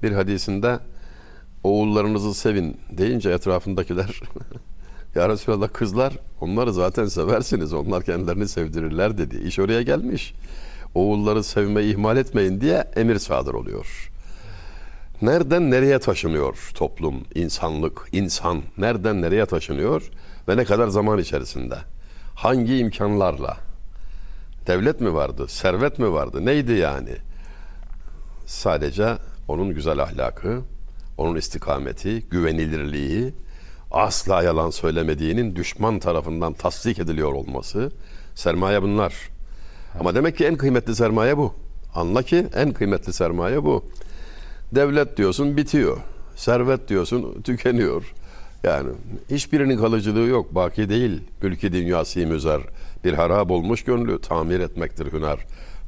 bir hadisinde oğullarınızı sevin deyince etrafındakiler [laughs] ya Resulallah kızlar onları zaten seversiniz onlar kendilerini sevdirirler dedi. İş oraya gelmiş. Oğulları sevmeyi ihmal etmeyin diye emir sadır oluyor. Nereden nereye taşınıyor toplum, insanlık, insan nereden nereye taşınıyor ve ne kadar zaman içerisinde? Hangi imkanlarla? Devlet mi vardı, servet mi vardı, neydi yani? Sadece onun güzel ahlakı, onun istikameti, güvenilirliği, asla yalan söylemediğinin düşman tarafından tasdik ediliyor olması. Sermaye bunlar. Ama demek ki en kıymetli sermaye bu. Anla ki en kıymetli sermaye bu. Devlet diyorsun bitiyor. Servet diyorsun tükeniyor. Yani hiçbirinin kalıcılığı yok. Baki değil. Mülki dünyası müzer. Bir harap olmuş gönlü tamir etmektir hüner.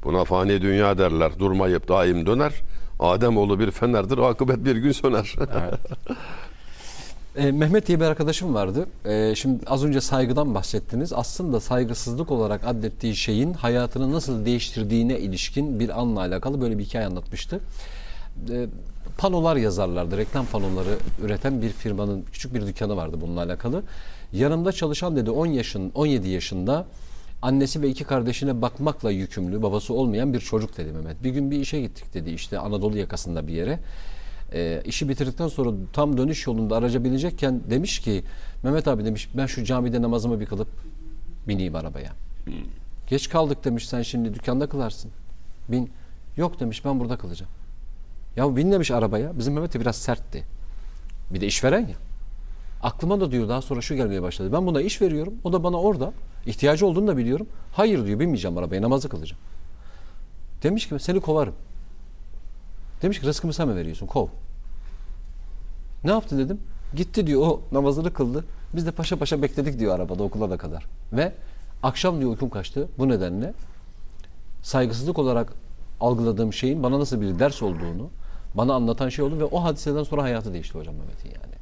Buna fani dünya derler. Durmayıp daim döner. Ademoğlu bir fenerdir. Akıbet bir gün söner. [laughs] E, Mehmet diye bir arkadaşım vardı. E, şimdi az önce saygıdan bahsettiniz. Aslında saygısızlık olarak adettiği şeyin hayatını nasıl değiştirdiğine ilişkin bir anla alakalı böyle bir hikaye anlatmıştı. E, panolar yazarlardı. Reklam panoları üreten bir firmanın küçük bir dükkanı vardı bununla alakalı. Yanımda çalışan dedi 10 yaşın 17 yaşında annesi ve iki kardeşine bakmakla yükümlü, babası olmayan bir çocuk dedi Mehmet. Bir gün bir işe gittik dedi işte Anadolu yakasında bir yere. E, işi bitirdikten sonra tam dönüş yolunda araca binecekken demiş ki Mehmet abi demiş ben şu camide namazımı bir kılıp bineyim arabaya. Geç kaldık demiş sen şimdi dükkanda kılarsın. Bin. Yok demiş ben burada kılacağım. Ya bin demiş arabaya. Bizim Mehmet de biraz sertti. Bir de işveren ya. Aklıma da diyor daha sonra şu gelmeye başladı. Ben buna iş veriyorum. O da bana orada ihtiyacı olduğunu da biliyorum. Hayır diyor binmeyeceğim arabaya namazı kılacağım. Demiş ki seni kovarım. Demiş ki rızkımı sen mi veriyorsun? Kov. Ne yaptı dedim. Gitti diyor o namazını kıldı. Biz de paşa paşa bekledik diyor arabada okula da kadar. Ve akşam diyor uykum kaçtı. Bu nedenle saygısızlık olarak algıladığım şeyin bana nasıl bir ders olduğunu bana anlatan şey oldu ve o hadiseden sonra hayatı değişti hocam Mehmet'in yani.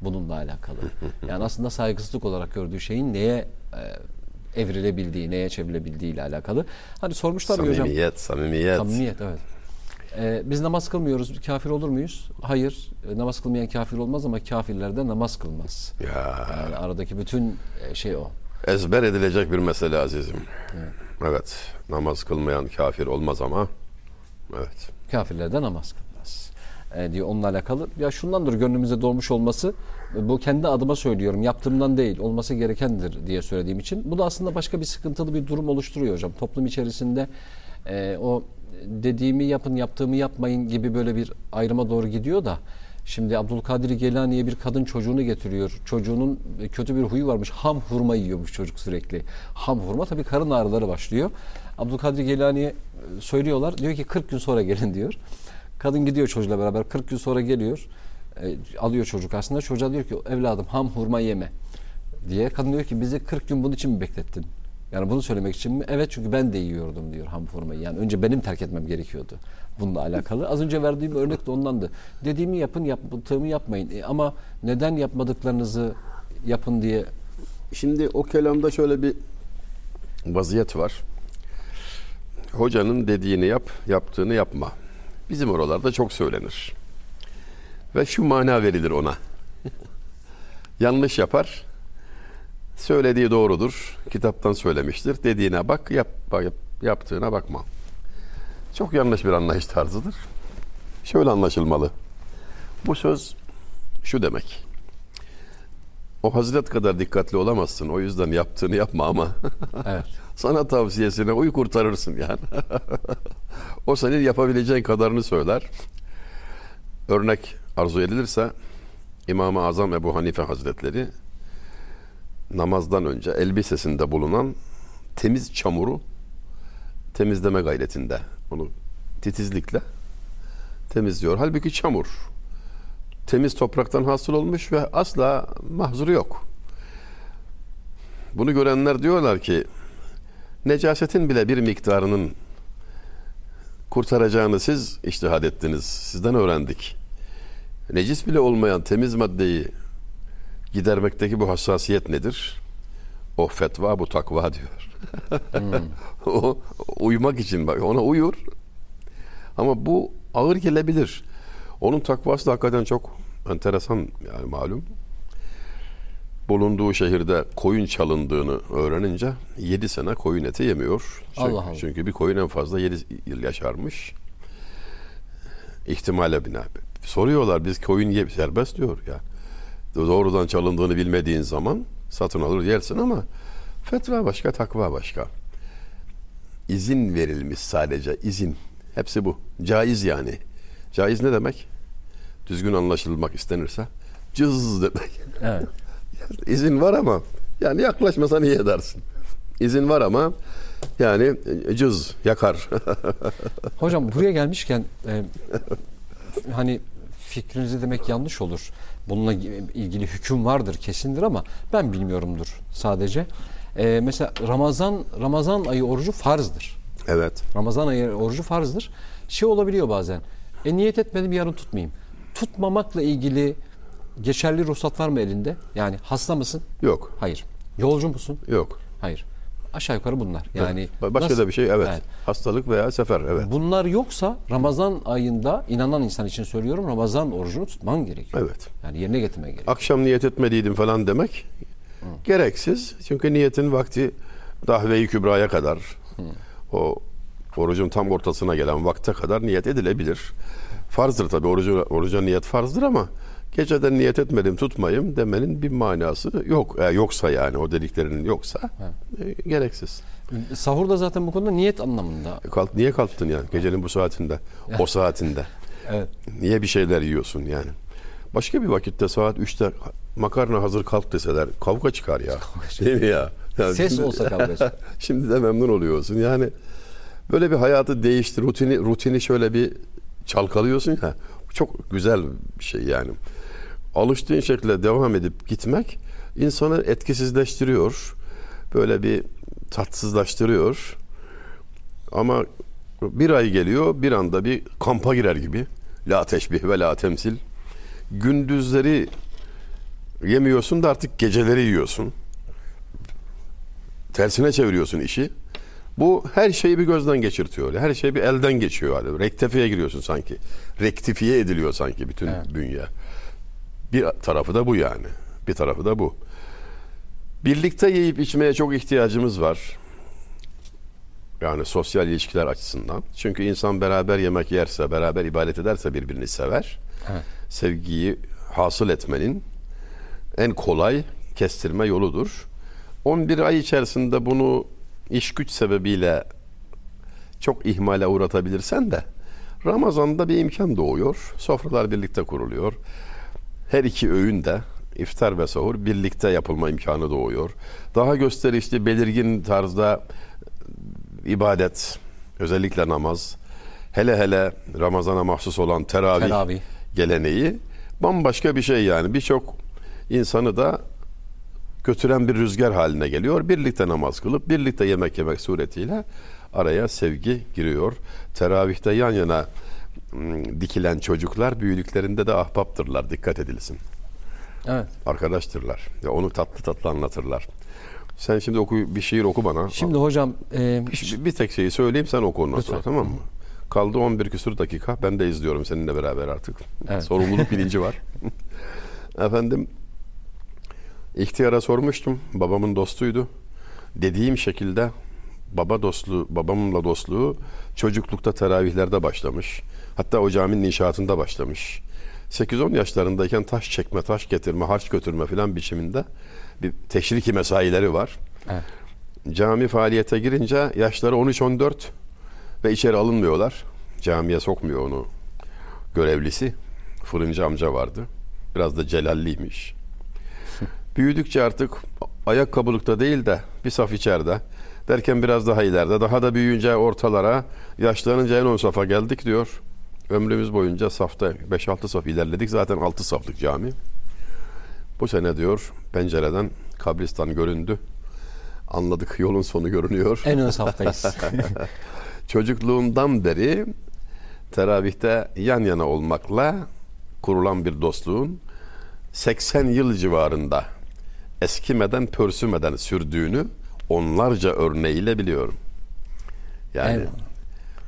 Bununla alakalı. [laughs] Yani aslında saygısızlık olarak gördüğü şeyin neye e, evrilebildiği, neye çevrilebildiği ile alakalı. Hani sormuşlar ya hocam. samimiyet, samimiyet. Samimiyet evet. Ee, biz namaz kılmıyoruz. Kafir olur muyuz? Hayır. E, namaz kılmayan kafir olmaz ama kafirler de namaz kılmaz. Ya Yani aradaki bütün e, şey o. ezber edilecek bir mesele azizim. Evet. Namaz kılmayan kafir olmaz ama evet. Kafirler de namaz kılmaz. E, diyor onunla alakalı. Ya şundandır gönlümüze dolmuş olması. e, Bu kendi adıma söylüyorum. Yaptığımdan değil. Olması gerekendir diye söylediğim için. Bu da aslında başka bir sıkıntılı bir durum oluşturuyor hocam. Toplum içerisinde e, o dediğimi yapın, yaptığımı yapmayın gibi böyle bir ayrıma doğru gidiyor da. Şimdi Abdülkadir Geylani'ye bir kadın çocuğunu getiriyor. Çocuğunun kötü bir huyu varmış. Ham hurma yiyormuş çocuk sürekli. Ham hurma tabii karın ağrıları başlıyor. Abdülkadir Geylani'ye e, söylüyorlar. Diyor ki 40 gün sonra gelin [laughs] diyor. Kadın gidiyor çocuğuyla beraber 40 gün sonra geliyor. E, alıyor çocuk aslında. Çocuğa diyor ki evladım ham hurma yeme diye. Kadın diyor ki bizi 40 gün bunun için mi beklettin? Yani bunu söylemek için mi? Evet çünkü ben de yiyordum diyor ham hurmayı. Yani önce benim terk etmem gerekiyordu bununla alakalı. Az önce verdiğim örnek de ondandı. Dediğimi yapın, yaptığımı yapmayın. E, ama neden yapmadıklarınızı yapın diye Şimdi o kelamda şöyle bir vaziyet var. Hocanın dediğini yap, yaptığını yapma. Bizim oralarda çok söylenir. Ve şu mana verilir ona. [laughs] Yanlış yapar. Söylediği doğrudur. Kitaptan söylemiştir. Dediğine bak, yap, yap yaptığına bakma. Çok yanlış bir anlayış tarzıdır. Şöyle anlaşılmalı. Bu söz şu demek. O Hazret kadar dikkatli olamazsın. O yüzden yaptığını yapma ama [laughs] evet. sana tavsiyesine uy kurtarırsın yani. [laughs] o senin yapabileceğin kadarını söyler. Örnek arzu edilirse İmam-ı Azam Ebu Hanife Hazretleri namazdan önce elbisesinde bulunan temiz çamuru temizleme gayretinde. Onu titizlikle temizliyor. Halbuki çamur temiz topraktan hasıl olmuş ve asla mahzuru yok. Bunu görenler diyorlar ki necasetin bile bir miktarının kurtaracağını siz iştihad ettiniz. Sizden öğrendik. Necis bile olmayan temiz maddeyi gidermekteki bu hassasiyet nedir? O fetva bu takva diyor. [laughs] o uyumak için bak ona uyur. Ama bu ağır gelebilir. Onun takvası da hakikaten çok enteresan yani malum. Bulunduğu şehirde koyun çalındığını öğrenince 7 sene koyun eti yemiyor. Çünkü, Allah Allah. çünkü bir koyun en fazla 7 yıl yaşarmış. İhtimale bina. Soruyorlar biz koyun ye serbest diyor ya. Doğrudan çalındığını bilmediğin zaman satın alır yersin ama fetva başka, takva başka. İzin verilmiş sadece izin. Hepsi bu. Caiz yani. Caiz ne demek? düzgün anlaşılmak istenirse cız demek. Evet. [laughs] İzin var ama yani yaklaşmasan iyi edersin. İzin var ama yani e, cız yakar. [laughs] Hocam buraya gelmişken e, hani fikrinizi demek yanlış olur. Bununla ilgili hüküm vardır kesindir ama ben bilmiyorumdur sadece. E, mesela Ramazan Ramazan ayı orucu farzdır. evet. Ramazan ayı orucu farzdır. Şey olabiliyor bazen. E niyet etmedim yarın tutmayayım. Tutmamakla ilgili geçerli ruhsat var mı elinde? Yani hasta mısın? Yok. Hayır. Yolcu musun? Yok. Hayır. Aşağı yukarı bunlar. Yani Ba- Başka nasıl- da bir şey evet. Hastalık veya sefer evet. Bunlar yoksa Ramazan ayında inanan insan için söylüyorum Ramazan orucunu tutman gerekiyor. Evet. Yani yerine getirmen gerekiyor. Akşam niyet etmediydim falan demek gereksiz. Çünkü niyetin vakti dahve-i kübraya kadar o orucun tam ortasına gelen vakte kadar niyet edilebilir. Farzdır tabii orucu, oruca niyet farzdır ama geceden niyet etmedim tutmayayım demenin bir manası yok. E, yoksa yani o dediklerinin yoksa e, gereksiz. Sahur da zaten bu konuda niyet anlamında. E, kalk, niye kalktın yani gecenin bu saatinde, [laughs] o saatinde? Evet. Niye bir şeyler yiyorsun yani? Başka bir vakitte saat 3'te makarna hazır kalk deseler kavga çıkar ya. Değil mi ya? Yani Ses olsa kavga çıkar. [laughs] şimdi de memnun oluyorsun. Yani böyle bir hayatı değiştir, rutini rutini şöyle bir çalkalıyorsun ya. Çok güzel bir şey yani. Alıştığın şekilde devam edip gitmek insanı etkisizleştiriyor. Böyle bir tatsızlaştırıyor. Ama bir ay geliyor bir anda bir kampa girer gibi. La teşbih ve la temsil. Gündüzleri yemiyorsun da artık geceleri yiyorsun. Tersine çeviriyorsun işi. Bu her şeyi bir gözden geçirtiyor. Her şey bir elden geçiyor. Yani. Rektifiye giriyorsun sanki. Rektifiye ediliyor sanki bütün Evet. dünya. Bir tarafı da bu yani. Bir tarafı da bu. Birlikte yiyip içmeye çok ihtiyacımız var. Yani sosyal ilişkiler açısından. Çünkü insan beraber yemek yerse, beraber ibadet ederse birbirini sever. Evet. Sevgiyi hasıl etmenin en kolay kestirme yoludur. 11 ay içerisinde bunu iş güç sebebiyle çok ihmale uğratabilirsen de Ramazan'da bir imkan doğuyor. Sofralar birlikte kuruluyor. Her iki öğün de iftar ve sahur birlikte yapılma imkanı doğuyor. Daha gösterişli, belirgin tarzda ibadet, özellikle namaz, hele hele Ramazan'a mahsus olan teravih, Teravih. geleneği bambaşka bir şey yani. Birçok insanı da götüren bir rüzgar haline geliyor. Birlikte namaz kılıp birlikte yemek yemek suretiyle araya sevgi giriyor. Teravihte yan yana dikilen çocuklar büyüdüklerinde de ahbaptırlar. Dikkat edilsin. Evet. Arkadaştırlar. Ya onu tatlı tatlı anlatırlar. Sen şimdi oku bir şiir oku bana. Şimdi hocam e, bir, bir tek şeyi söyleyeyim sen oku ondan sonra tamam mı? Kaldı 11 küsur dakika. Ben de izliyorum seninle beraber artık. Evet. Sorumluluk bilinci var. [laughs] Efendim ihtiyara sormuştum. Babamın dostuydu. Dediğim şekilde baba dostluğu, babamla dostluğu çocuklukta teravihlerde başlamış. Hatta o caminin inşaatında başlamış. 8-10 yaşlarındayken taş çekme, taş getirme, harç götürme filan biçiminde bir teşriki mesaileri var. evet. Cami faaliyete girince yaşları 13-14 ve içeri alınmıyorlar. Camiye sokmuyor onu görevlisi. Fırıncı amca vardı. Biraz da celalliymiş. [laughs] Büyüdükçe artık ayakkabılıkta değil de bir saf içeride. Derken biraz daha ileride. Daha da büyüyünce ortalara, yaşlanınca en ön safa geldik diyor. Ömrümüz boyunca safta 5-6 saf ilerledik. Zaten 6 saflık cami. Bu sene diyor pencereden kabristan göründü. Anladık yolun sonu görünüyor. en ön saftayız. [laughs] Çocukluğundan beri teravihte yan yana olmakla kurulan bir dostluğun 80 yıl civarında eskimeden pörsümeden sürdüğünü onlarca örneğiyle biliyorum. Yani Eyvallah.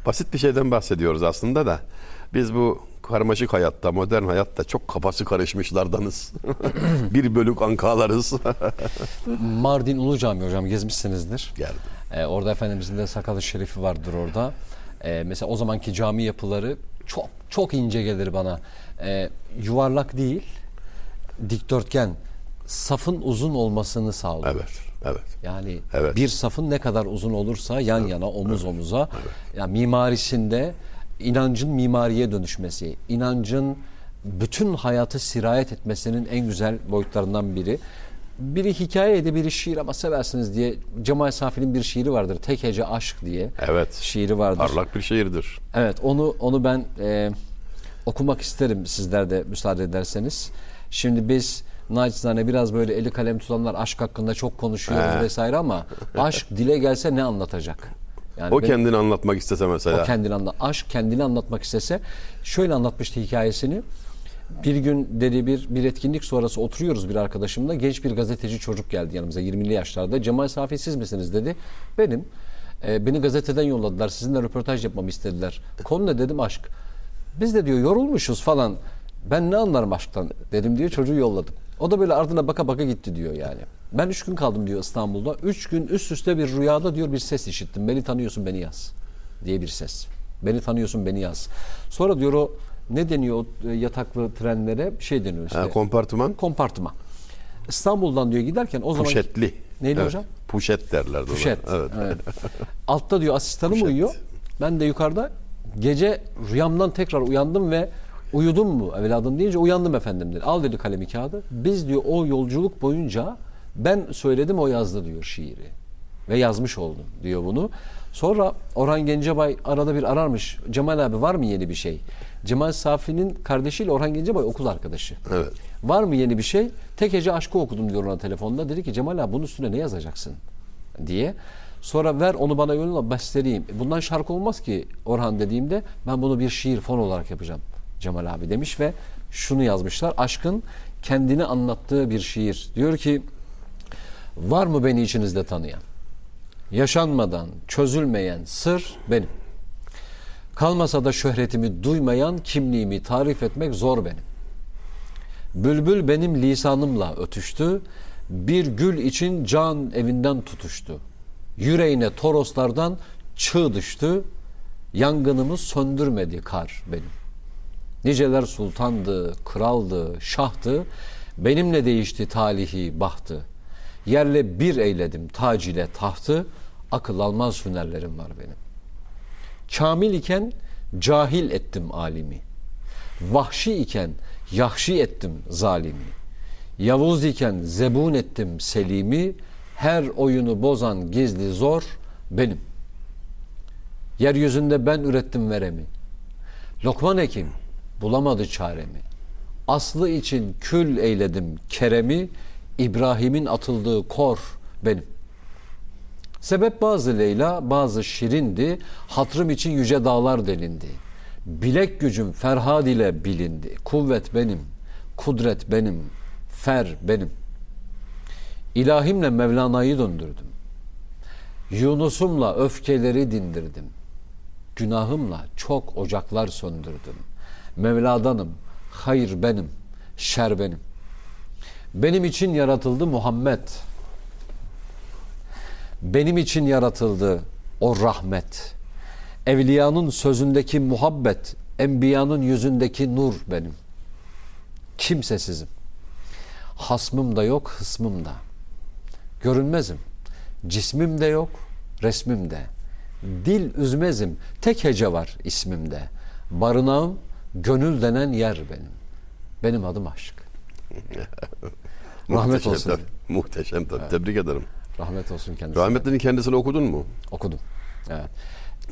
basit bir şeyden bahsediyoruz aslında da biz bu karmaşık hayatta, modern hayatta çok kafası karışmışlardanız. [laughs] bir bölük ankalarız. [laughs] Mardin Ulu Cami hocam gezmişsinizdir. Geldim. Ee, orada Efendimizin de sakalı şerifi vardır orada. Ee, mesela o zamanki cami yapıları çok çok ince gelir bana. Ee, yuvarlak değil, dikdörtgen. Safın uzun olmasını sağlıyor. Evet, evet. Yani Evet. bir safın ne kadar uzun olursa yan yana, omuz omuza. Ya mimarisinde inancın mimariye dönüşmesi, inancın bütün hayatı sirayet etmesinin en güzel boyutlarından biri. Biri hikayeydi, biri şiir ama seversiniz diye Cemal Safi'nin bir şiiri vardır. Tek hece aşk diye. Evet. Şiiri vardır. Parlak bir şehirdir. Evet onu onu ben e, okumak isterim sizler de müsaade ederseniz. Şimdi biz naçizane biraz böyle eli kalem tutanlar aşk hakkında çok konuşuyoruz He. vesaire ama [laughs] aşk dile gelse ne anlatacak? Yani O benim- kendini anlatmak istese mesela. o kendini anla aşk kendini anlatmak istese şöyle anlatmıştı hikayesini. Bir gün dedi bir bir etkinlik sonrası oturuyoruz bir arkadaşımla. Genç bir gazeteci çocuk geldi yanımıza 20'li yaşlarda. Cemal Safi siz misiniz dedi. Benim. E, beni gazeteden yolladılar. Sizinle röportaj yapmamı istediler. Konu ne dedim aşk. Biz de diyor yorulmuşuz falan. Ben ne anlarım aşktan dedim diyor çocuğu yolladım. O da böyle ardına baka baka gitti diyor yani. Ben üç gün kaldım diyor İstanbul'da. Üç gün üst üste bir rüyada diyor bir ses işittim. Beni tanıyorsun beni yaz diye bir ses. Beni tanıyorsun beni yaz. Sonra diyor o ne deniyor o e, yataklı trenlere şey deniyor işte. Ha, kompartıman kompartıman. İstanbul'dan diyor giderken o zaman puşetli. Neydi Evet, hocam? Puşet derlerdi ona. Puşet. Evet. Evet. Altta diyor asistanım Puşet. uyuyor. Ben de yukarıda gece rüyamdan tekrar uyandım ve uyudun mu evladım deyince uyandım efendim dedi. Al dedi kalemi kağıdı. Biz diyor o yolculuk boyunca ben söyledim o yazdı diyor şiiri. Ve yazmış oldum diyor bunu. Sonra Orhan Gencebay arada bir ararmış. Cemal abi var mı yeni bir şey? Cemal Safi'nin kardeşiyle Orhan Gencebay okul arkadaşı. Evet. Var mı yeni bir şey? Tek hece aşkı okudum diyor ona telefonda. Dedi ki Cemal abi bunun üstüne ne yazacaksın? diye. Sonra ver onu bana yolla besteleyeyim. Bundan şarkı olmaz ki Orhan dediğimde ben bunu bir şiir fon olarak yapacağım Cemal abi demiş ve şunu yazmışlar. Aşkın kendini anlattığı bir şiir. Diyor ki var mı beni içinizde tanıyan? Yaşanmadan çözülmeyen sır benim. Kalmasa da şöhretimi duymayan kimliğimi tarif etmek zor benim. Bülbül benim lisanımla ötüştü. Bir gül için can evinden tutuştu. Yüreğine toroslardan çığ düştü. Yangınımı söndürmedi kar benim. Niceler sultandı, kraldı, şahtı. Benimle değişti talihi bahtı. Yerle bir eyledim tac ile tahtı. Akıl almaz hünerlerim var benim. Kamil iken cahil ettim alimi. Vahşi iken yahşi ettim zalimi. Yavuz iken zebun ettim selimi. Her oyunu bozan gizli zor benim. Yeryüzünde ben ürettim veremi. Lokman Hekim bulamadı çaremi. Aslı için kül eyledim keremi. İbrahim'in atıldığı kor benim. Sebep bazı Leyla, bazı şirindi. Hatrım için yüce dağlar delindi. Bilek gücüm Ferhad ile bilindi. Kuvvet benim, kudret benim, fer benim. İlahimle Mevlana'yı döndürdüm. Yunus'umla öfkeleri dindirdim. Günahımla çok ocaklar söndürdüm. Mevla'danım, hayır benim, şer benim. Benim için yaratıldı Muhammed. Benim için yaratıldı o rahmet. Evliyanın sözündeki muhabbet, enbiyanın yüzündeki nur benim. Kimsesizim. Hasmım da yok, hısmım da. Görünmezim. Cismim de yok, resmim de. Dil üzmezim, tek hece var ismimde. Barınağım, gönül denen yer benim. Benim adım aşk. [laughs] Rahmet Muhteşem olsun. tabii. Muhteşem tabii. Tebrik ederim. Rahmet olsun kendisine. Rahmetli'nin kendisini okudun mu? Okudum. Evet.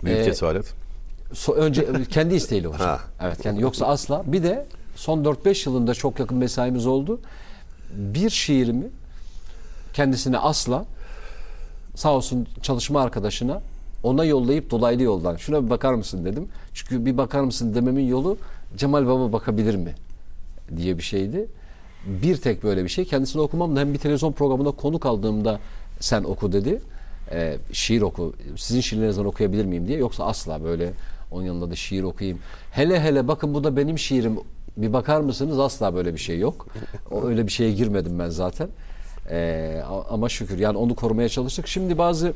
Büyük Ee, cesaret. So- önce kendi isteğiyle [laughs] hocam. Ha. Evet kendi yoksa asla. Bir de son 4-5 yılında çok yakın mesaimiz oldu. Bir şiirimi kendisine asla sağ olsun çalışma arkadaşına ona yollayıp dolaylı yoldan şuna bir bakar mısın dedim. Çünkü bir bakar mısın dememin yolu Cemal Baba bakabilir mi diye bir şeydi. Bir tek böyle bir şey. Kendisine okumam da hem bir televizyon programında konuk aldığımda sen oku dedi. Ee, şiir oku. Sizin şiirlerinizden okuyabilir miyim diye. Yoksa asla böyle onun yanında da şiir okuyayım. Hele hele bakın bu da benim şiirim. Bir bakar mısınız? Asla böyle bir şey yok. Öyle bir şeye girmedim ben zaten. A- ama şükür yani onu korumaya çalıştık. Şimdi bazı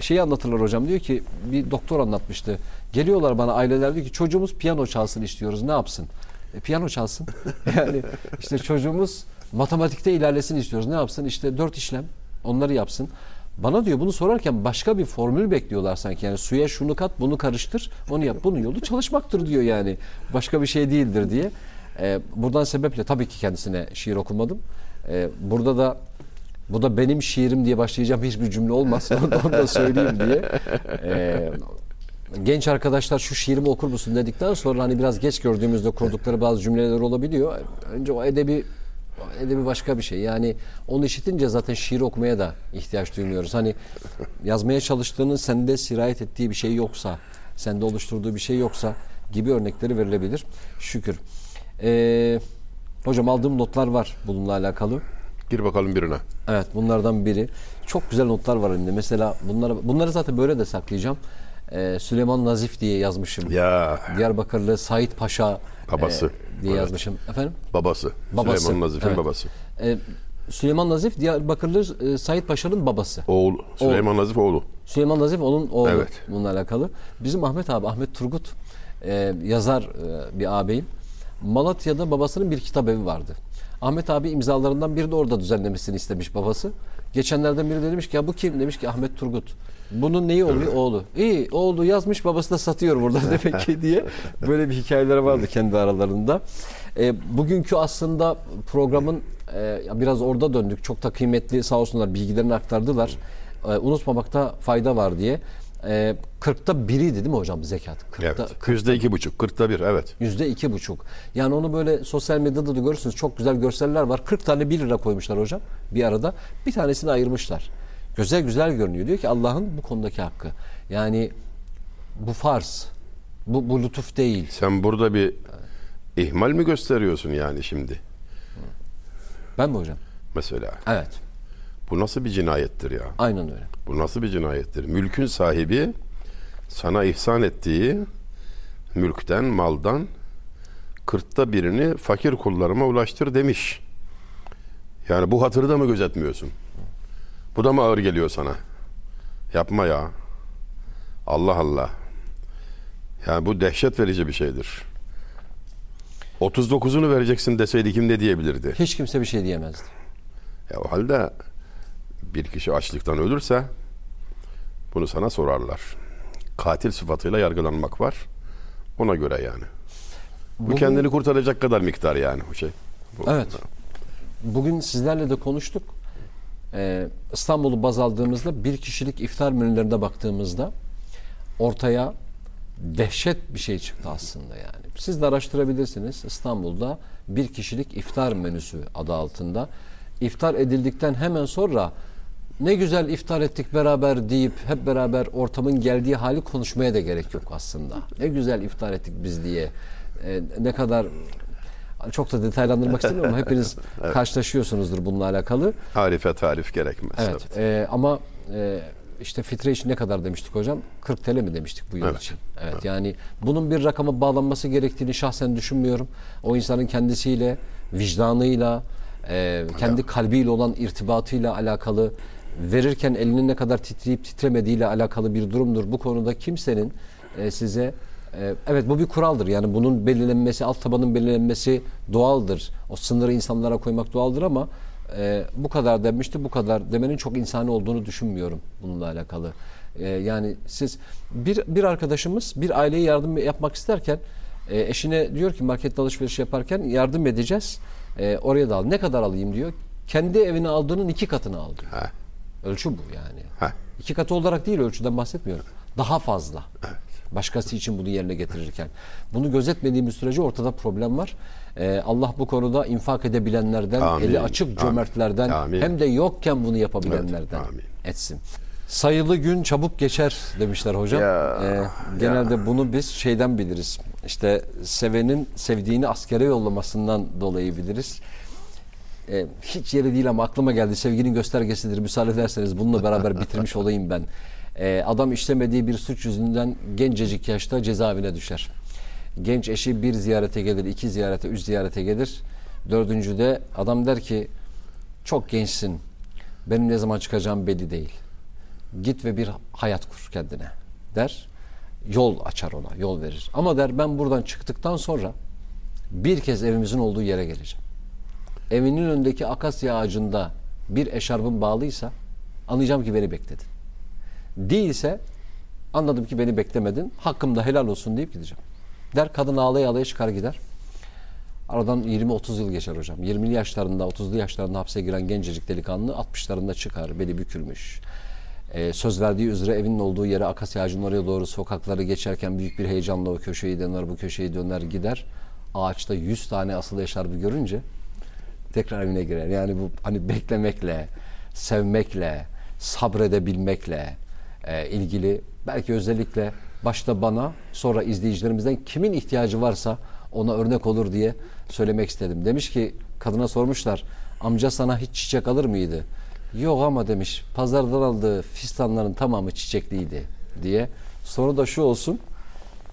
şeyi anlatırlar hocam diyor ki bir doktor anlatmıştı. Geliyorlar bana aileler diyor ki çocuğumuz piyano çalsın istiyoruz ne yapsın? E, piyano çalsın. [laughs] yani işte çocuğumuz matematikte ilerlesin istiyoruz ne yapsın? İşte dört işlem onları yapsın. Bana diyor bunu sorarken başka bir formül bekliyorlar sanki. Yani suya şunu kat bunu karıştır onu yap bunun yolu çalışmaktır diyor yani. Başka bir şey değildir diye. E, buradan sebeple tabii ki kendisine şiir okumadım. E, burada da bu da benim şiirim diye başlayacağım hiçbir cümle olmaz. [laughs] Onu da, söyleyeyim diye. E, genç arkadaşlar şu şiirimi okur musun dedikten sonra hani biraz geç gördüğümüzde kurdukları bazı cümleler olabiliyor. Önce o edebi edebi başka bir şey. Yani onu işitince zaten şiir okumaya da ihtiyaç duymuyoruz. Hani yazmaya çalıştığının sende sirayet ettiği bir şey yoksa, sende oluşturduğu bir şey yoksa gibi örnekleri verilebilir. Şükür. Ee, hocam aldığım notlar var bununla alakalı. Gir bakalım birine. Evet bunlardan biri. Çok güzel notlar var elimde. Mesela bunları, bunları zaten böyle de saklayacağım. Ee, Süleyman Nazif diye yazmışım. Ya Diyarbakırlı Sait Paşa Babası. e, diye Evet. yazmışım. Efendim? babası. Babası. Süleyman Nazif'in Evet. babası. Ee, Süleyman Nazif Diyarbakırlı e, Sait Paşa'nın babası. Oğul. Süleyman Nazif oğlu. Süleyman Nazif onun oğlu Evet. bununla alakalı. Bizim Ahmet abi, Ahmet Turgut e, yazar e, bir ağabeyim. Malatya'da babasının bir kitap evi vardı. Ahmet abi imzalarından biri de orada düzenlemesini istemiş babası. Geçenlerden biri de demiş ki ya bu kim? Demiş ki Ahmet Turgut. Bunun neyi oluyor? Oğlu. İyi oğlu yazmış babası da satıyor burada [laughs] demek ki diye. Böyle bir hikayeleri vardı kendi aralarında. E, bugünkü aslında programın e, biraz orada döndük. Çok da kıymetli sağ olsunlar bilgilerini aktardılar. E, unutmamakta fayda var diye. E, 40'ta biriydi değil mi hocam zekat? 40'ta, Evet. Yüzde iki buçuk. Kırkta bir evet. Yüzde iki buçuk. Yani onu böyle sosyal medyada da görürsünüz. Çok güzel görseller var. 40 tane 1 lira koymuşlar hocam bir arada. Bir tanesini ayırmışlar. Güzel güzel görünüyor. Diyor ki Allah'ın bu konudaki hakkı. Yani bu farz. Bu, bu lütuf değil. Sen burada bir ihmal mi gösteriyorsun yani şimdi? Ben mi hocam? Mesela. Evet. Bu nasıl bir cinayettir ya? Aynen öyle. Bu nasıl bir cinayettir? Mülkün sahibi sana ihsan ettiği mülkten, maldan kırkta birini fakir kullarıma ulaştır demiş. Yani bu hatırı da mı gözetmiyorsun? Bu da mı ağır geliyor sana? Yapma ya. Allah Allah. Yani bu dehşet verici bir şeydir. 39'unu vereceksin deseydi kim ne diyebilirdi? Hiç kimse bir şey diyemezdi. Ya o halde bir kişi açlıktan ölürse bunu sana sorarlar. Katil sıfatıyla yargılanmak var. Ona göre yani. Bu Bugün- kendini kurtaracak kadar miktar yani bu şey. Bu- Evet. Bugün sizlerle de konuştuk. Ee, İstanbul'u baz aldığımızda bir kişilik iftar menülerine baktığımızda ortaya dehşet bir şey çıktı aslında yani. Siz de araştırabilirsiniz. İstanbul'da bir kişilik iftar menüsü adı altında. İftar edildikten hemen sonra ne güzel iftar ettik beraber deyip hep beraber ortamın geldiği hali konuşmaya da gerek yok aslında. Ne güzel iftar ettik biz diye. Ee, ne kadar çok da detaylandırmak istemiyorum ama hepiniz [laughs] karşılaşıyorsunuzdur bununla alakalı. Tarife tarif gerekmez. Evet. e, ama e, işte fitre için ne kadar demiştik hocam? 40 TL mi demiştik bu yıl Evet. için? Evet, Yani bunun bir rakama bağlanması gerektiğini şahsen düşünmüyorum. O insanın kendisiyle, vicdanıyla, e, kendi kalbiyle olan irtibatıyla alakalı verirken elinin ne kadar titreyip titremediğiyle alakalı bir durumdur. Bu konuda kimsenin e, size e, evet bu bir kuraldır. Yani bunun belirlenmesi, alt tabanın belirlenmesi doğaldır. O sınırı insanlara koymak doğaldır ama e, bu kadar demişti, bu kadar demenin çok insani olduğunu düşünmüyorum bununla alakalı. E, yani siz bir bir arkadaşımız bir aileye yardım yapmak isterken e, eşine diyor ki markette alışveriş yaparken yardım edeceğiz. E, oraya da al. Ne kadar alayım diyor. Kendi evine aldığının iki katını al. Ha. Ölçü bu yani. Ha. İki katı olarak değil ölçüden bahsetmiyorum. Daha fazla. Başkası için bunu yerine getirirken. Bunu gözetmediğimiz sürece ortada problem var. Ee, Allah bu konuda infak edebilenlerden, Amin. eli açık cömertlerden Amin. hem de yokken bunu yapabilenlerden Evet, amin. etsin. Sayılı gün çabuk geçer demişler hocam. Ya, Ee, genelde bunu biz şeyden biliriz. İşte sevenin sevdiğini askere yollamasından dolayı biliriz. Ee, hiç yeri değil ama aklıma geldi. Sevginin göstergesidir. Müsaade ederseniz bununla beraber bitirmiş [laughs] olayım ben. Ee, adam işlemediği bir suç yüzünden gencecik yaşta cezaevine düşer. Genç eşi bir ziyarete gelir, iki ziyarete, üç ziyarete gelir. Dördüncüde adam der ki çok gençsin. Benim ne zaman çıkacağım belli değil. Git ve bir hayat kur kendine der. Yol açar ona, yol verir. Ama der ben buradan çıktıktan sonra bir kez evimizin olduğu yere geleceğim. Evinin önündeki akasya ağacında bir eşarbın bağlıysa anlayacağım ki beni bekledin. Değilse anladım ki beni beklemedin. Hakkımda helal olsun deyip gideceğim. Der kadın ağlaya ağlaya çıkar gider. Aradan 20-30 yıl geçer hocam. 20'li yaşlarında, 30'lu yaşlarında hapse giren gencecik delikanlı 60'larında çıkar, beli bükülmüş. Ee, söz verdiği üzere evinin olduğu yere Akasya Ağacı'nın oraya doğru sokakları geçerken büyük bir heyecanla o köşeyi döner, bu köşeyi döner gider. Ağaçta 100 tane asılı eşarbı görünce tekrar evine girer. Yani bu hani beklemekle, sevmekle, sabredebilmekle e, ilgili belki özellikle başta bana sonra izleyicilerimizden kimin ihtiyacı varsa ona örnek olur diye söylemek istedim. Demiş ki kadına sormuşlar amca sana hiç çiçek alır mıydı? Yok ama demiş pazardan aldığı fistanların tamamı çiçekliydi diye. Sonu da şu olsun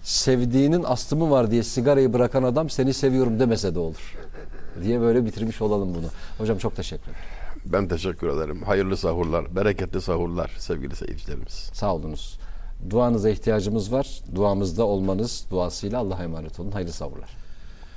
sevdiğinin astımı var diye sigarayı bırakan adam seni seviyorum demese de olur diye böyle bitirmiş olalım bunu. Hocam çok teşekkür ederim. Ben teşekkür ederim. Hayırlı sahurlar, bereketli sahurlar sevgili seyircilerimiz. Sağ olunuz. Duanıza ihtiyacımız var. Duamızda olmanız duasıyla Allah'a emanet olun. Hayırlı sabırlar.